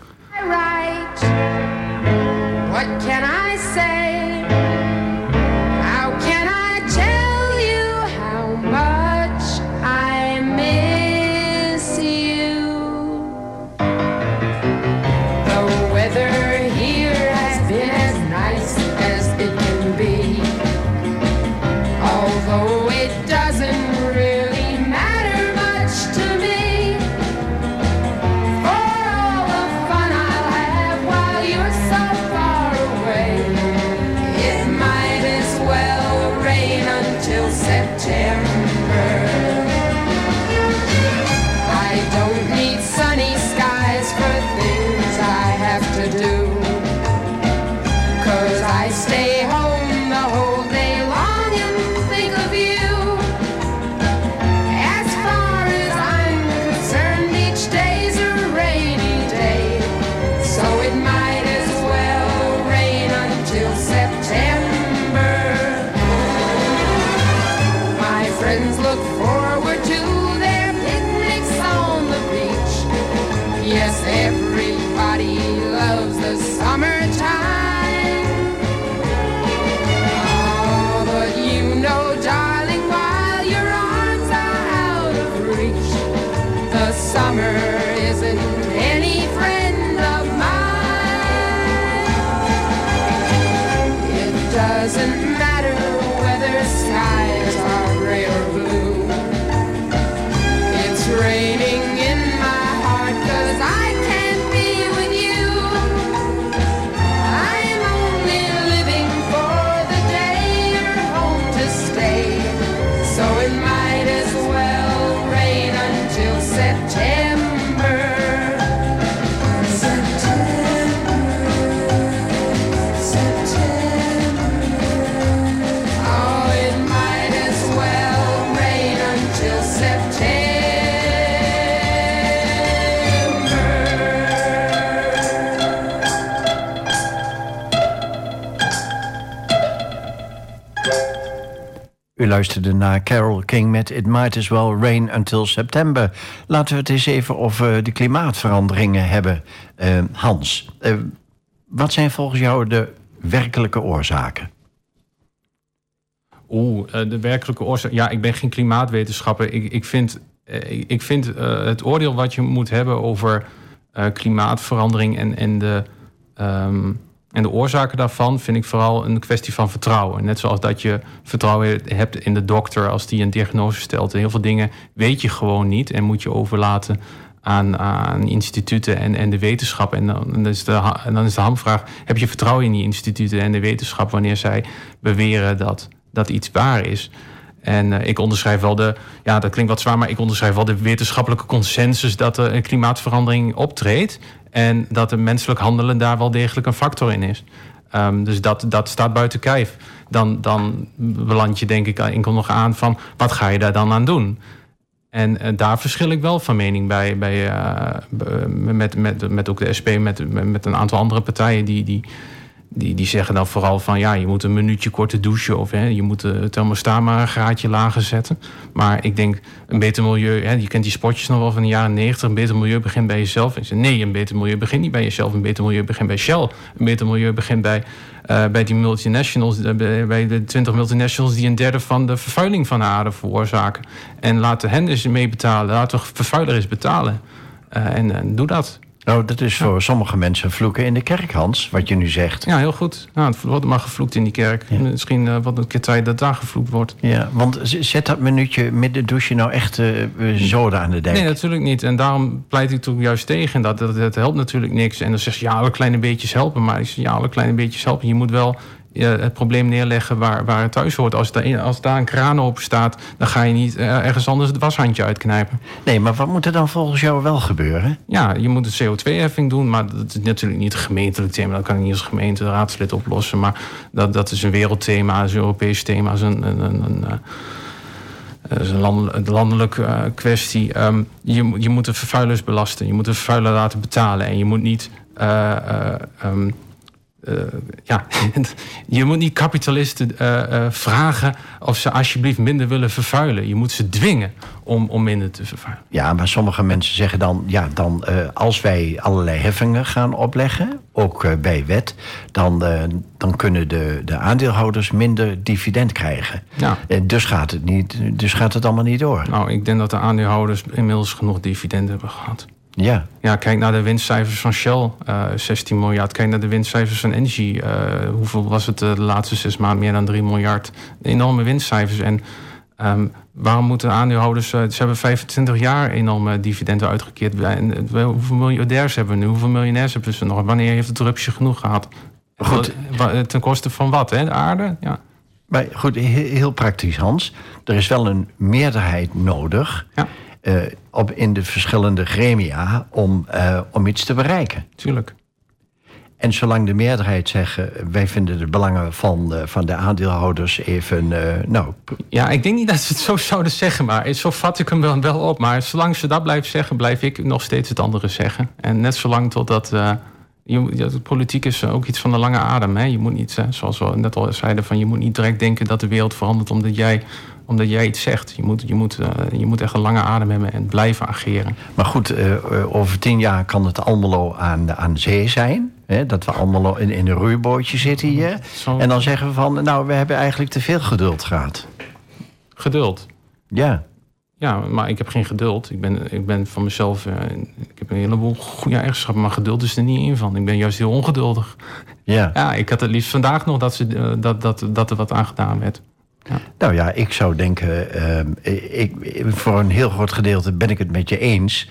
Luisterde naar Carol King met It Might As Well Rain Until September. Laten we het eens even over de klimaatveranderingen hebben. Uh, Hans, uh, wat zijn volgens jou de werkelijke oorzaken? Oeh, de werkelijke oorzaak. Ja, ik ben geen klimaatwetenschapper. Ik, ik vind, ik vind het oordeel wat je moet hebben over klimaatverandering en, en, de, um, en de oorzaken daarvan, vind ik vooral een kwestie van vertrouwen. Net zoals dat je vertrouwen hebt in de dokter als die een diagnose stelt. En heel veel dingen weet je gewoon niet en moet je overlaten aan, aan instituten en, en de wetenschap. En dan, is de, dan is de hamvraag: heb je vertrouwen in die instituten en de wetenschap wanneer zij beweren dat, dat iets waar is? En uh, ik onderschrijf wel de, ja, dat klinkt wat zwaar, maar ik onderschrijf wel de wetenschappelijke consensus dat er een klimaatverandering optreedt. En dat het menselijk handelen daar wel degelijk een factor in is. Um, dus dat, dat staat buiten kijf. Dan, dan beland je denk ik enkel nog aan van wat ga je daar dan aan doen? En uh, daar verschil ik wel van mening bij, bij uh, met, met, met ook de SP, met, met een aantal andere partijen die, die, die, die zeggen dan vooral van ja, je moet een minuutje korter douchen of hè, je moet het thermostaat maar een graadje lager zetten. Maar ik denk een beter milieu, hè, je kent die spotjes nog wel van de jaren 90, een beter milieu begint bij jezelf. Ze, nee, een beter milieu begint niet bij jezelf, een beter milieu begint bij Shell. Een beter milieu begint bij, uh, bij die multinationals, bij de 20 multinationals die een derde van de vervuiling van de aarde veroorzaken. En laten hen eens mee betalen, laten we vervuiler eens betalen. En, en doe dat. Nou, dat is voor sommige mensen vloeken in de kerk, Hans, wat je nu zegt. Ja, heel goed. Nou, het wordt maar gevloekt in die kerk. Ja. Misschien uh, wat een keer tijd dat daar gevloekt wordt. Ja, want zet dat minuutje midden douche nou echt uh, zoden aan de dijk? Nee, natuurlijk niet. En daarom pleit ik toch juist tegen. Dat, dat, dat helpt natuurlijk niks. En dan zeg je, ja, alle kleine beetjes helpen. Maar ik zeg, ja, alle kleine beetjes helpen. Je moet wel het probleem neerleggen waar, waar het thuis hoort. Als, daar, als daar een kraan open staat, dan ga je niet eh, ergens anders het washandje uitknijpen. Nee, maar wat moet er dan volgens jou wel gebeuren? Ja, je moet een CO2-heffing doen, maar dat is natuurlijk niet een gemeentelijk thema. Dat kan ik niet als gemeente raadslid oplossen. Maar dat, dat is een wereldthema, een Europees thema, is een, een, een, een dat is een landelijke landelijk, uh, kwestie. Um, je, je moet de vervuilers belasten. Je moet de vervuiler laten betalen. En je moet niet uh, uh, um, uh, ja, je moet niet kapitalisten uh, uh, vragen of ze alsjeblieft minder willen vervuilen. Je moet ze dwingen om, om minder te vervuilen. Ja, maar sommige mensen zeggen dan, ja, dan als wij allerlei heffingen gaan opleggen, ook bij wet, dan, dan kunnen de, de aandeelhouders minder dividend krijgen. Ja. dus, gaat het niet, dus gaat het allemaal niet door. Nou, ik denk dat de aandeelhouders inmiddels genoeg dividend hebben gehad. Ja. ja, kijk naar de winstcijfers van Shell, uh, 16 miljard. Kijk naar de winstcijfers van Energy. Uh, hoeveel was het de laatste zes maanden? Meer dan 3 miljard. Enorme winstcijfers. En um, waarom moeten aandeelhouders... Uh, ze hebben 25 jaar enorme dividenden uitgekeerd. En, hoeveel miljardairs hebben we nu? Hoeveel miljonairs hebben ze nog? Wanneer heeft het rupsje genoeg gehad? Goed. Ten koste van wat, hè? De aarde? Ja. Maar goed, heel praktisch, Hans. Er is wel een meerderheid nodig... Ja uh, op, in de verschillende gremia om, uh, om iets te bereiken. Tuurlijk. En zolang de meerderheid zeggen, wij vinden de belangen van de, van de aandeelhouders even. Uh, nou. Ja, ik denk niet dat ze het zo zouden zeggen, maar zo vat ik hem wel, wel op. Maar zolang ze dat blijven zeggen, blijf ik nog steeds het andere zeggen. En net zolang totdat. Je, politiek is ook iets van de lange adem. Hè? Je moet niet, zoals we net al zeiden, van je moet niet direct denken dat de wereld verandert omdat jij omdat jij iets zegt. Je moet, je moet, uh, je moet echt een lange adem hebben en blijven ageren. Maar goed, uh, over tien jaar kan het allemaal aan, aan zee zijn. Hè? Dat we allemaal in, in een roeibootje zitten hier. Zo... En dan zeggen we van, nou, we hebben eigenlijk te veel geduld gehad. Geduld? Ja. Ja, maar ik heb geen geduld. Ik ben, ik ben van mezelf... Uh, ik heb een heleboel goede eigenschappen, maar geduld is er niet in van. Ik ben juist heel ongeduldig. Ja. Ja, ik had het liefst vandaag nog dat, ze, dat, dat, dat er wat aan gedaan werd. Ja. Nou ja, ik zou denken, uh, ik, voor een heel groot gedeelte ben ik het met je eens.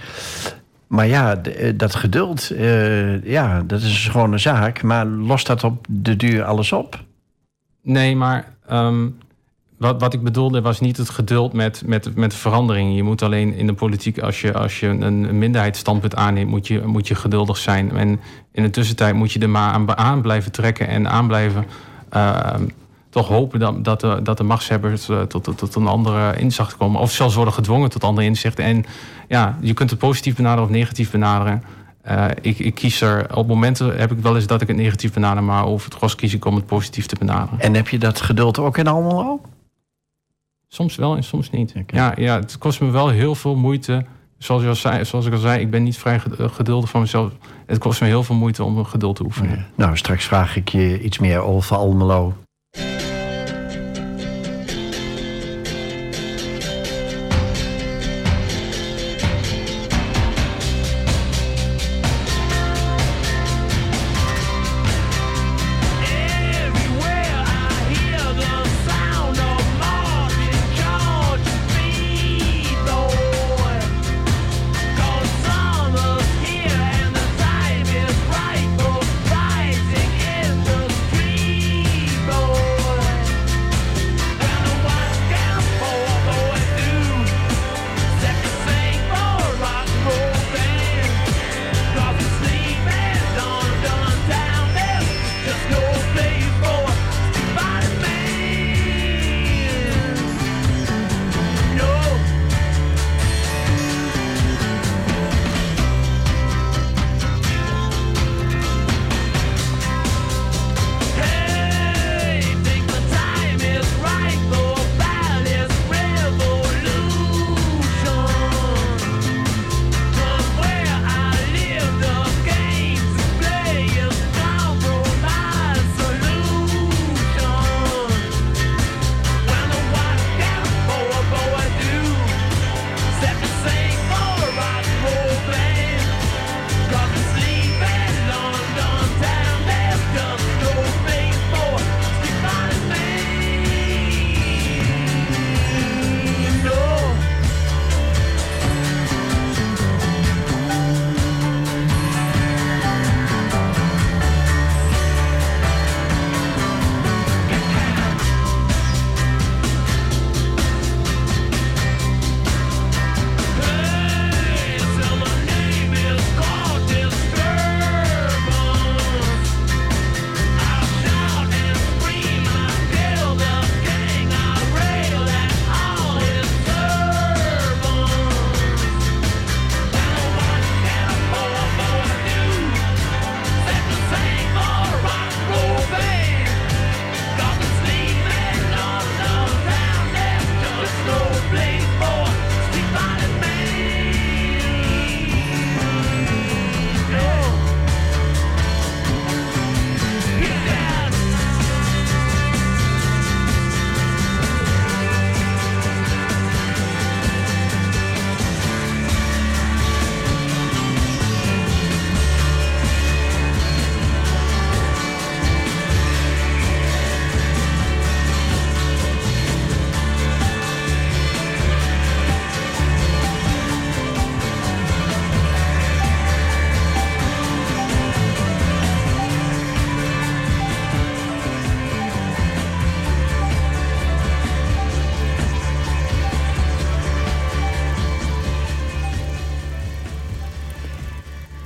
Maar ja, eh, dat geduld, uh, ja, dat is gewoon een zaak. Maar lost dat op de duur alles op? Nee, maar um, wat, wat ik bedoelde was niet het geduld met, met, met verandering. Je moet alleen in de politiek, als je, als je een minderheidsstandpunt aanneemt, moet je, moet je geduldig zijn. En in de tussentijd moet je er maar aan, aan blijven trekken en aan blijven. Uh, toch hopen dat, dat, de, dat de machtshebbers uh, tot, tot, tot, een andere inzicht komen. Of zelfs worden gedwongen tot andere inzichten. En ja, je kunt het positief benaderen of negatief benaderen. Uh, ik, ik, kies er, op momenten heb ik wel eens dat ik het negatief benader, maar over het gros kies ik om het positief te benaderen. En heb je dat geduld ook in Almelo? Soms wel en soms niet. Okay. Ja, ja, het kost me wel heel veel moeite. Zoals, al zei, zoals ik al zei, ik ben niet vrij geduldig van mezelf. Het kost me heel veel moeite om geduld te oefenen. Nou, straks vraag ik je iets meer over Almelo.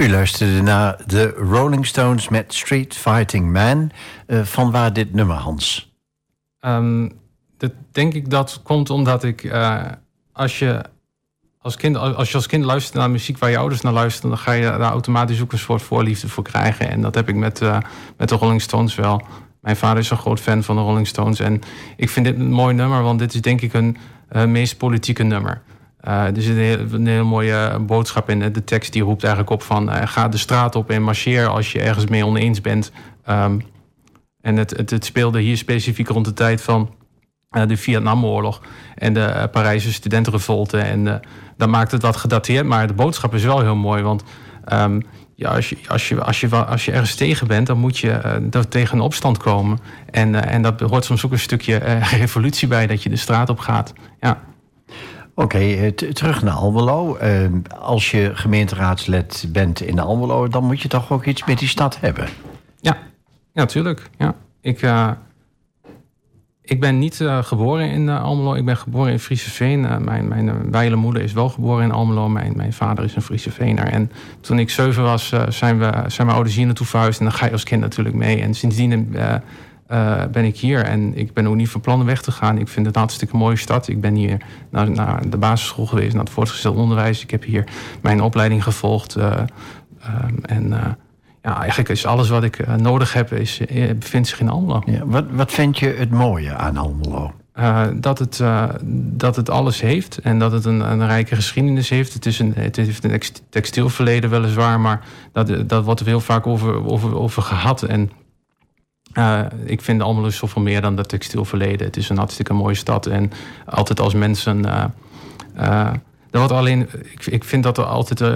Luisterde naar de Rolling Stones met Street Fighting Man. Uh, van waar dit nummer, Hans? Um, dat denk ik dat komt omdat ik, uh, als je als kind, als je als kind luistert naar muziek waar je ouders naar luisteren, dan ga je daar automatisch ook een soort voorliefde voor krijgen. En dat heb ik met, uh, met de Rolling Stones wel. Mijn vader is een groot fan van de Rolling Stones. En ik vind dit een mooi nummer, want dit is denk ik een meest politieke nummer. Uh, er zit een, hele mooie boodschap in. De tekst die roept eigenlijk op van... Uh, ga de straat op en marcheer als je ergens mee oneens bent. Um, en het, het, het, speelde hier specifiek rond de tijd van uh, de Vietnamoorlog... en de Parijse studentenrevolte. En dat maakt het wat gedateerd. Maar de boodschap is wel heel mooi, want... Um, ja, als, je, als, je, als, je, als je ergens tegen bent, dan moet je uh, tegen een opstand komen. En, uh, en dat hoort soms ook een stukje revolutie bij, dat je de straat op gaat. Ja. Oké, okay, terug naar Almelo. Ehm, als je gemeenteraadslid bent in Almelo, dan moet je toch ook iets met die stad hebben? Ja, ja tuurlijk. Ja. Ik, ik ben niet uh, geboren in Almelo. Ik ben geboren in Frieseveen. Uh, mijn mijn wijle moeder is wel geboren in Almelo. Mijn, mijn vader is een Frieseveener. En toen ik zeven was, zijn, we, zijn mijn ouders hier naartoe verhuisd. En dan ga je als kind natuurlijk mee. En sindsdien ben ik hier. En ik ben ook niet van plan weg te gaan. Ik vind het een hartstikke mooie stad. Ik ben hier naar, naar de basisschool geweest, naar het voortgezet onderwijs. Ik heb hier mijn opleiding gevolgd. Um, en ja, eigenlijk is alles wat ik nodig heb, is, bevindt zich in Almelo. Ja, wat, wat vind je het mooie aan Almelo? Uh, dat, het, dat het alles heeft en dat het een, een rijke geschiedenis heeft. Het, is een, het heeft een textielverleden weliswaar, maar dat, dat wordt er heel vaak over, over, over gehad. En ik vind Almelo zoveel meer dan dat textielverleden. Het is een hartstikke mooie stad en altijd als mensen er wordt alleen, ik, ik vind dat er altijd uh,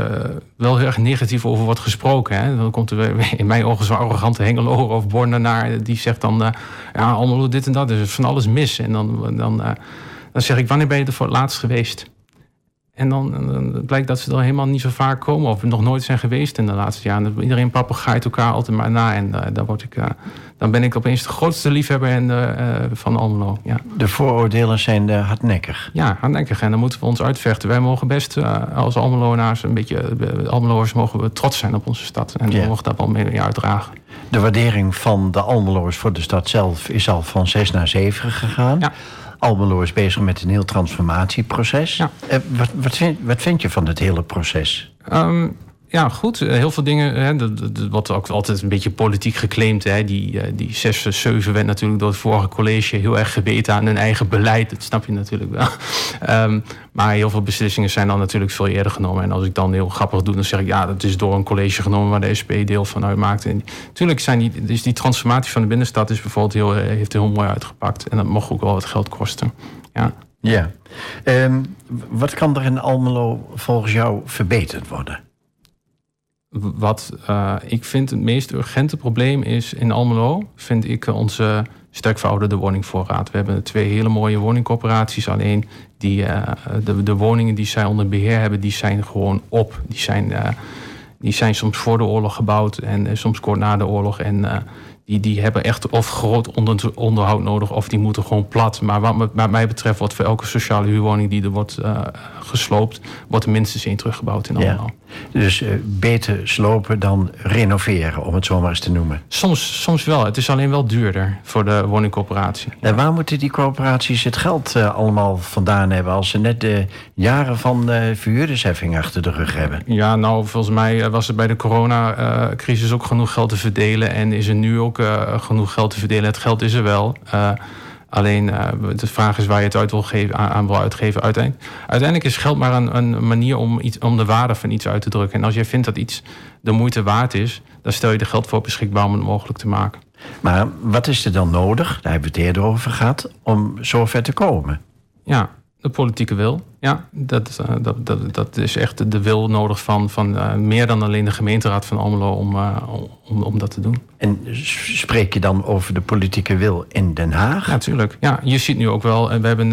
wel heel erg negatief over wordt gesproken. Hè. Dan komt er in mijn ogen zo'n arrogante Hengelo of Bornenaar... die zegt dan, uh, ja, allemaal dit en dat, er is van alles mis. En dan, dan, uh, dan zeg ik, wanneer ben je er voor het laatst geweest? En dan, dan, blijkt dat ze er helemaal niet zo vaak komen... of nog nooit zijn geweest in de laatste jaren. Iedereen papegaait elkaar altijd maar na. En daar word ik dan ben ik opeens de grootste liefhebber in de, uh, van Almelo. Ja. De vooroordelen zijn hardnekkig. Ja, hardnekkig. En dan moeten we ons uitvechten. Wij mogen best als Almelonaars een beetje... Almeloers mogen we trots zijn op onze stad. En we mogen dat wel mee uitdragen. De waardering van de Almeloers voor de stad zelf... is al van 6 naar 7 gegaan. Ja. Almelo is bezig met een heel transformatieproces. Ja. wat, wat, vind, wat vind je van het hele proces? Um, ja, goed. Eh, heel veel dingen. Hè, wordt ook altijd een beetje politiek geclaimd. Hè. Die, uh, die 6, 7 werd natuurlijk door het vorige college heel erg gebeten aan hun eigen beleid. Dat snap je natuurlijk wel. um, maar heel veel beslissingen zijn dan natuurlijk veel eerder genomen. En als ik dan heel grappig doe, dan zeg ik ja, dat is door een college genomen waar de SP deel van uitmaakt. En natuurlijk zijn die, dus die transformatie van de binnenstad is bijvoorbeeld heel, eh, heeft heel mooi uitgepakt. En dat mocht ook wel wat geld kosten. Ja. Ja. Um, wat kan er in Almelo volgens jou verbeterd worden? Wat uh, ik vind het meest urgente probleem is in Almelo, vind ik onze sterk verouderde woningvoorraad. We hebben twee hele mooie woningcorporaties, alleen die, uh, de, de, woningen die zij onder beheer hebben, die zijn gewoon op. Die zijn, die zijn soms voor de oorlog gebouwd en soms kort na de oorlog. En die, die hebben echt of groot onder, onderhoud nodig of die moeten gewoon plat. Maar wat, wat mij betreft wordt voor elke sociale huurwoning die er wordt uh, gesloopt, wordt er minstens één teruggebouwd in allemaal. Ja. Dus uh, beter slopen dan renoveren, om het zo maar eens te noemen. Soms, soms wel. Het is alleen wel duurder voor de woningcorporatie. En waar moeten die corporaties het geld uh, allemaal vandaan hebben als ze net de jaren van verhuurdersheffing achter de rug hebben? Ja, nou, volgens mij was er bij de coronacrisis ook genoeg geld te verdelen en is er nu ook genoeg geld te verdelen. Het geld is er wel. Uh, alleen uh, de vraag is waar je het uit wil geven, aan, aan wil uitgeven. Uiteindelijk, uiteindelijk is geld maar een, een manier om, iets, om de waarde van iets uit te drukken. En als jij vindt dat iets de moeite waard is, dan stel je er geld voor beschikbaar om het mogelijk te maken. Maar wat is er dan nodig, daar hebben we het eerder over gehad, om zover te komen? Ja, de politieke wil. Ja, dat, uh, dat, dat, dat is echt de wil nodig van, van uh, meer dan alleen de gemeenteraad van Almelo om, uh, om, om dat te doen. En spreek je dan over de politieke wil in Den Haag? Natuurlijk. Ja, je ziet nu ook wel, we hebben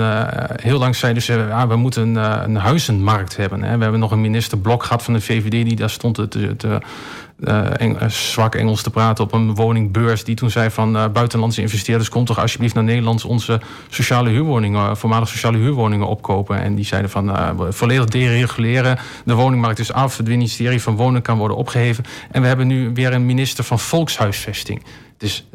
heel lang zeiden ze, ja, we moeten een, een huizenmarkt hebben. Hè. We hebben nog een minister Blok gehad van de VVD die daar stond te, te zwak Engels te praten op een woningbeurs. Die toen zei van buitenlandse investeerders, kom toch alsjeblieft naar Nederland onze sociale huurwoningen, voormalig sociale huurwoningen opkopen. En die zeiden van volledig dereguleren. De woningmarkt is af. Het ministerie van Wonen kan worden opgeheven. En we hebben nu weer een minister van Volkshuisvesting. Dus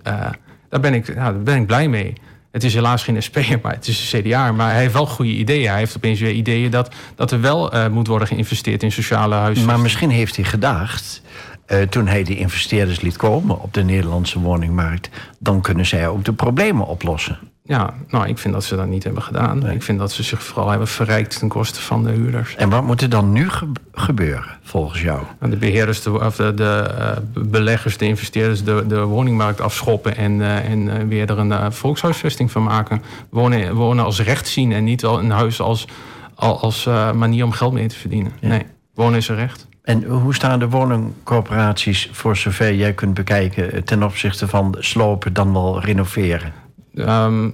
daar, ben ik, ja, daar ben ik blij mee. Het is helaas geen SP, maar het is een CDA. Maar hij heeft wel goede ideeën. Hij heeft opeens weer ideeën dat, dat er wel moet worden geïnvesteerd in sociale huizen. Maar misschien heeft hij gedacht, uh, toen hij die investeerders liet komen op de Nederlandse woningmarkt, dan kunnen zij ook de problemen oplossen. Ja, nou, ik vind dat ze dat niet hebben gedaan. Ik vind dat ze zich vooral hebben verrijkt ten koste van de huurders. En wat moet er dan nu gebeuren, volgens jou? De beheerders, de, of de, de uh, beleggers, de investeerders de, de woningmarkt afschoppen... en, uh, en weer er een volkshuisvesting van maken. Wonen, wonen als recht zien en niet al een huis als, als manier om geld mee te verdienen. Ja. Nee, wonen is een recht. En hoe staan de woningcorporaties, voor zover jij kunt bekijken... ten opzichte van slopen dan wel renoveren? Um,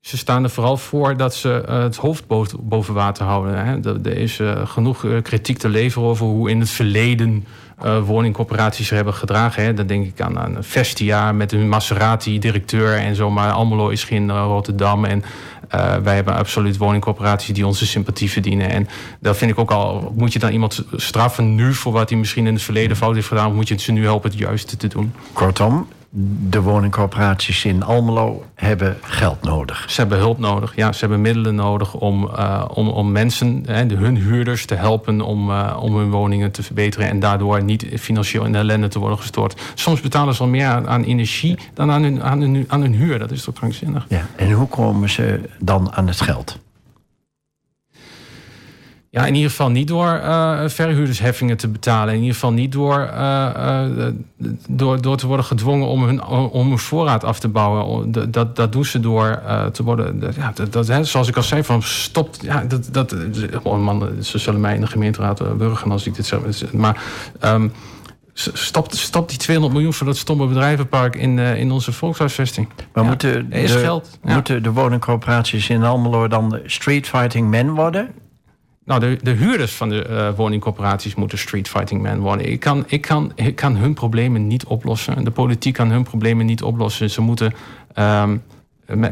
ze staan er vooral voor dat ze uh, het hoofd boven water houden. Hè. Er is uh, genoeg uh, kritiek te leveren over hoe in het verleden woningcorporaties er hebben gedragen. Hè. Dan denk ik aan, aan Vestia met een Maserati-directeur en zo. Maar Almelo is geen Rotterdam. En wij hebben absoluut woningcorporaties die onze sympathie verdienen. En dat vind ik ook al. Moet je dan iemand straffen nu voor wat hij misschien in het verleden fout heeft gedaan? Of moet je ze nu helpen het juiste te doen? Kortom, de woningcorporaties in Almelo hebben geld nodig. Ze hebben hulp nodig, ja. Ze hebben middelen nodig om, uh, om, om mensen, hè, de, hun huurders, te helpen om, uh, om hun woningen te verbeteren. En daardoor niet financieel in de ellende te worden gestort. Soms betalen ze al meer aan, aan energie dan aan hun, aan, hun, aan hun huur. Dat is toch krankzinnig. Ja, en hoe komen ze dan aan het geld? Ja, in ieder geval niet door uh, verhuurdersheffingen te betalen. In ieder geval niet door, uh, uh, door, door te worden gedwongen om hun, om hun voorraad af te bouwen. Dat, dat doen ze door te worden. Ja, dat, dat, hè, zoals ik al zei, van stopt. Ja, dat, dat, oh man, ze zullen mij in de gemeenteraad burgen als ik dit zeg. Maar. Um, Stop, stop die 200 miljoen voor dat stomme bedrijvenpark in, in onze volkshuisvesting. Maar ja, moeten, de, is geld. moeten de woningcorporaties in Almelo dan street fighting men worden? Nou, de, de huurders van de uh, woningcorporaties moeten street fighting men worden. Ik kan, ik, kan, ik kan hun problemen niet oplossen. De politiek kan hun problemen niet oplossen. Ze moeten. Um,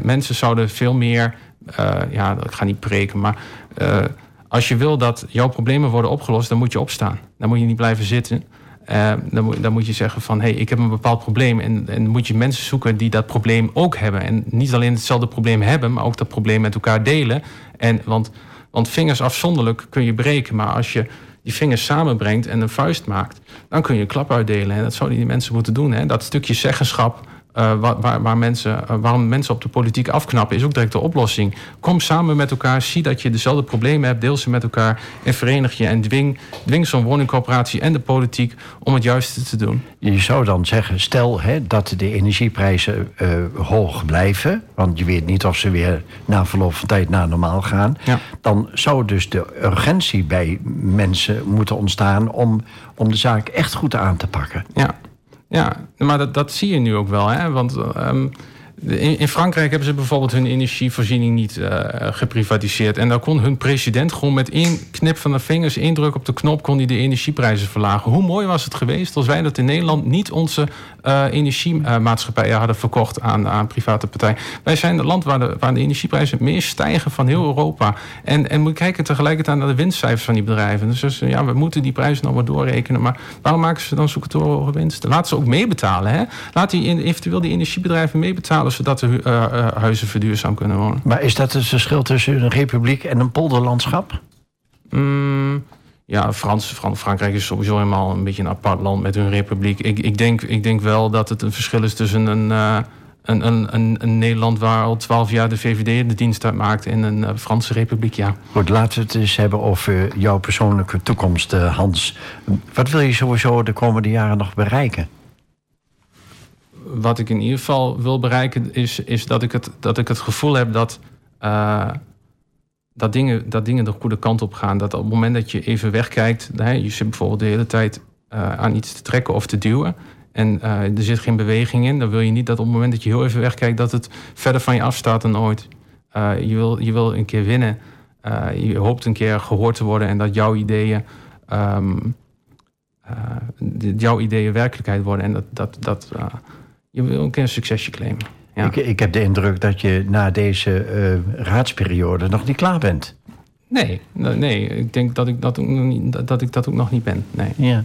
mensen zouden veel meer. Uh, ja, ik ga niet preken, maar. Uh, als je wil dat jouw problemen worden opgelost, dan moet je opstaan. Dan moet je niet blijven zitten. Uh, dan, moet, dan, moet, je zeggen van hé, hey, ik heb een bepaald probleem. En, en moet je mensen zoeken die dat probleem ook hebben. En niet alleen hetzelfde probleem hebben, maar ook dat probleem met elkaar delen. En, want want vingers afzonderlijk kun je breken. Maar als je die vingers samenbrengt en een vuist maakt, dan kun je een klap uitdelen. En dat zouden die mensen moeten doen. Hè? Dat stukje zeggenschap uh, waar, waar, mensen, uh, waarom mensen op de politiek afknappen, is ook direct de oplossing. Kom samen met elkaar, zie dat je dezelfde problemen hebt, deel ze met elkaar en verenig je. En dwing, dwing zo'n woningcorporatie en de politiek om het juiste te doen. Je zou dan zeggen, stel hè, dat de energieprijzen uh, hoog blijven, want je weet niet of ze weer na verloop van tijd naar normaal gaan. Ja. Dan zou dus de urgentie bij mensen moeten ontstaan om, om de zaak echt goed aan te pakken. Ja. Ja, maar dat, dat zie je nu ook wel. Hè? Want um, in, Frankrijk hebben ze bijvoorbeeld hun energievoorziening niet uh, geprivatiseerd. En daar kon hun president gewoon met één knip van de vingers, één druk op de knop, kon hij de energieprijzen verlagen. Hoe mooi was het geweest als wij dat in Nederland niet onze energiemaatschappijen hadden verkocht aan, aan private partijen. Wij zijn het land waar de, waar de energieprijzen het meest stijgen van heel Europa. En, en moet kijken tegelijkertijd naar de winstcijfers van die bedrijven. Dus, dus ja, we moeten die prijzen nog wat doorrekenen. Maar waarom maken ze dan hoge winsten? Laat ze ook meebetalen. Hè? Laat die eventueel die energiebedrijven meebetalen zodat de uh, huizen verduurzaam kunnen wonen. Maar is dat het verschil tussen een republiek en een polderlandschap? Mm, ja, Frans, Frankrijk is sowieso helemaal een beetje een apart land met hun republiek. Ik, ik, denk, ik denk wel dat het een verschil is tussen een, uh, een, een, een, Nederland waar al twaalf jaar de VVD de dienst uitmaakt en een Franse republiek, ja. Goed, laten we het eens hebben over jouw persoonlijke toekomst, Hans. Wat wil je sowieso de komende jaren nog bereiken? wat ik in ieder geval wil bereiken, is, is dat, ik het, dat ik het gevoel heb dat, uh, dat, dingen, dat dingen de goede kant op gaan. Dat op het moment dat je even wegkijkt, hè, je zit bijvoorbeeld de hele tijd uh, aan iets te trekken of te duwen. En uh, er zit geen beweging in. Dan wil je niet dat op het moment dat je heel even wegkijkt, dat het verder van je afstaat dan ooit. je, wil, je wil een keer winnen. je hoopt een keer gehoord te worden en dat jouw ideeën um, jouw ideeën werkelijkheid worden. En dat, dat, dat je wil een keer een succesje claimen. Ja. Ik, ik, heb de indruk dat je na deze raadsperiode nog niet klaar bent. Nee, nee, ik denk dat ik dat ook nog niet, dat ik dat ook nog niet ben. Nee. Ja.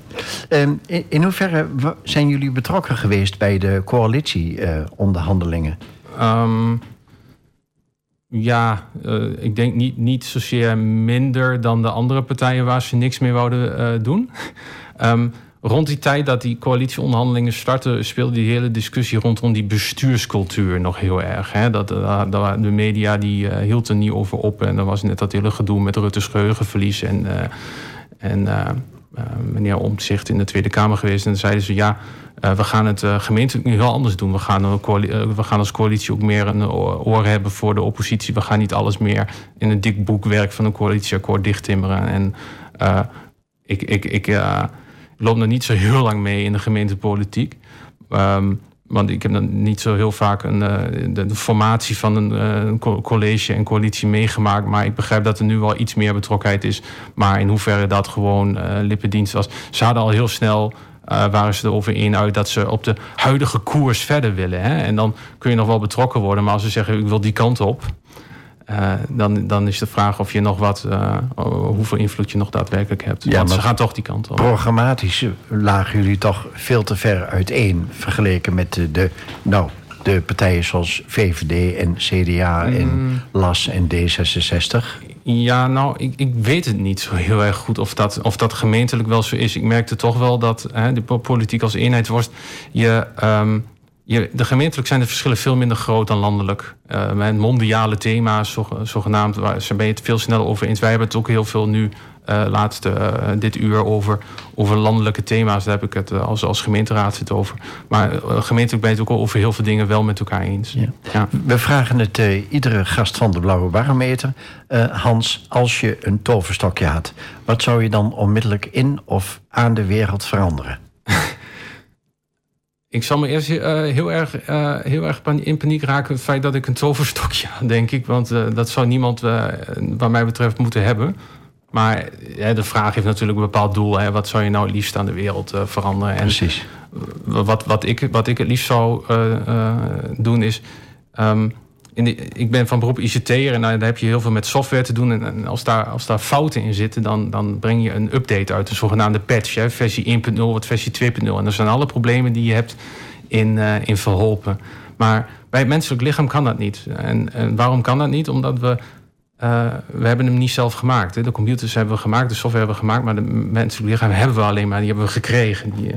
Ehm, in, in, hoeverre zijn jullie betrokken geweest bij de coalitieonderhandelingen? Uh, ja, uh, ik denk niet, niet zozeer minder dan de andere partijen waar ze niks meer wouden uh, doen. um, rond die tijd dat die coalitieonderhandelingen startten, speelde die hele discussie rondom die bestuurscultuur nog heel erg. Hè? Dat, uh, de media die uh, hield er niet over op. En dan was net dat hele gedoe met Rutte's geheugenverlies. En, uh, en meneer Omtzigt in de Tweede Kamer geweest. En dan zeiden ze ja. we gaan het gemeentelijk nu heel anders doen. We gaan, we gaan als coalitie ook meer een oor hebben voor de oppositie. We gaan niet alles meer in een dik boekwerk van een coalitieakkoord dichttimmeren. En ik, ik, ik, loop nog niet zo heel lang mee in de gemeentepolitiek. Um, want ik heb dan niet zo heel vaak een, uh, de, formatie van een uh, college en coalitie meegemaakt. Maar ik begrijp dat er nu wel iets meer betrokkenheid is. Maar in hoeverre dat gewoon uh, lippendienst was. Ze hadden al heel snel. waren ze erover in uit dat ze op de huidige koers verder willen. Hè? En dan kun je nog wel betrokken worden. Maar als ze zeggen: ik wil die kant op. Uh, dan, dan is de vraag of je nog wat, uh, hoeveel invloed je nog daadwerkelijk hebt. Ja, Want ze gaan toch die kant op. Programmatisch lagen jullie toch veel te ver uiteen vergeleken met de, de nou, de partijen zoals VVD en CDA mm. en LAS en D66? Ja, nou, ik, ik weet het niet zo heel erg goed of dat, of dat gemeentelijk wel zo is. Ik merkte toch wel dat hè, de politiek als eenheidsworst... je um, je, de gemeentelijk zijn de verschillen veel minder groot dan landelijk. Uh, met mondiale thema's, zogenaamd, waar ze ben je het veel sneller over eens. Wij hebben het ook heel veel nu, uh, laatste uh, dit uur, over, over landelijke thema's. Daar heb ik het als, als gemeenteraad zit over. Maar gemeentelijk ben je het ook over heel veel dingen wel met elkaar eens. Ja. Ja. We vragen het iedere gast van de Blauwe Barometer. Hans, als je een toverstokje had, wat zou je dan onmiddellijk in of aan de wereld veranderen? Ik zal me eerst uh, heel erg, uh, heel erg in paniek raken... het feit dat ik een toverstokje had, denk ik. Want uh, dat zou niemand, wat mij betreft, moeten hebben. Maar de vraag heeft natuurlijk een bepaald doel. Hè. Wat zou je nou het liefst aan de wereld veranderen? En Precies. Wat, wat, ik, wat ik het liefst zou doen is... Um, ik ben van beroep ICT'er en daar heb je heel veel met software te doen. En als daar, als daar fouten in zitten, dan, dan breng je een update uit, de zogenaamde patch, hè, versie 1.0 wat versie 2.0. En dat zijn alle problemen die je hebt in, uh, in verholpen. Maar bij het menselijk lichaam kan dat niet. En, en waarom kan dat niet? Omdat we uh, we hebben hem niet zelf gemaakt. Hè. De computers hebben we gemaakt, de software hebben we gemaakt, maar de menselijk lichaam hebben we alleen maar, die hebben we gekregen. Die,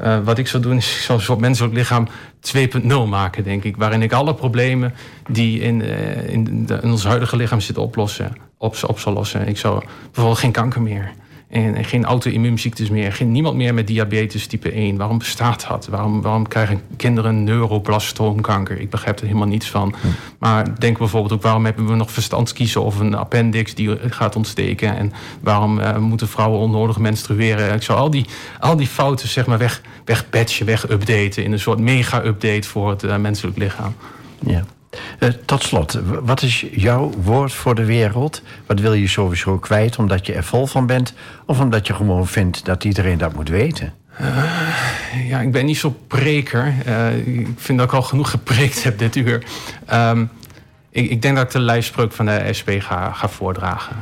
uh, wat ik zou doen is, ik zou een soort menselijk lichaam 2.0 maken, denk ik. Waarin ik alle problemen die in, uh, in, de, in, ons huidige lichaam zitten oplossen, op, op zal lossen. Ik zou bijvoorbeeld geen kanker meer. En, geen auto-immuunziektes meer. Geen, niemand meer met diabetes type 1. Waarom bestaat dat? Waarom, waarom krijgen kinderen neuroblastoomkanker? Ik begrijp er helemaal niets van. Hm. Maar denk bijvoorbeeld ook... waarom hebben we nog verstandskiezen of een appendix die gaat ontsteken? En waarom uh, moeten vrouwen onnodig menstrueren? Ik zou al die, al die fouten zeg maar weg, weg patchen, weg updaten... in een soort mega-update voor het uh, menselijk lichaam. Ja. Uh, tot slot, wat is jouw woord voor de wereld? Wat wil je sowieso kwijt omdat je er vol van bent? Of omdat je gewoon vindt dat iedereen dat moet weten? Uh, ja, ik ben niet zo preker. Uh, ik vind dat ik al genoeg gepreekt heb dit uur. Um, ik, ik, denk dat ik de lijfspreuk van de SP ga, ga voordragen.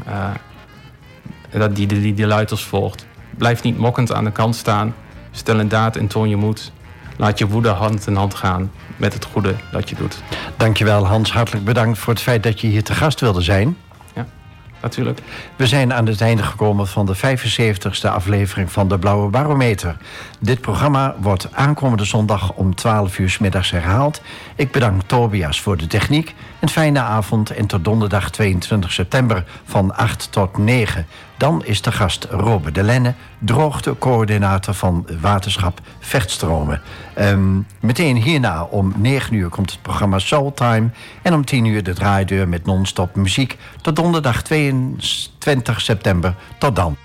dat die, die, die luidt als volgt. Blijf niet mokkend aan de kant staan. Stel een daad en toon je moed. Laat je woede hand in hand gaan met het goede dat je doet. Dankjewel Hans, hartelijk bedankt voor het feit dat je hier te gast wilde zijn. Ja, natuurlijk. We zijn aan het einde gekomen van de 75ste aflevering van de Blauwe Barometer. Dit programma wordt aankomende zondag om 12 uur s middags herhaald. Ik bedank Tobias voor de techniek. Een fijne avond en tot donderdag 22 september van 8 tot 9. Dan is de gast Robert de Lenne, droogtecoördinator van waterschap Vechtstromen. Um, meteen hierna om 9 uur komt het programma Soultime. En om 10 uur de draaideur met non-stop muziek. Tot donderdag 22 september. Tot dan.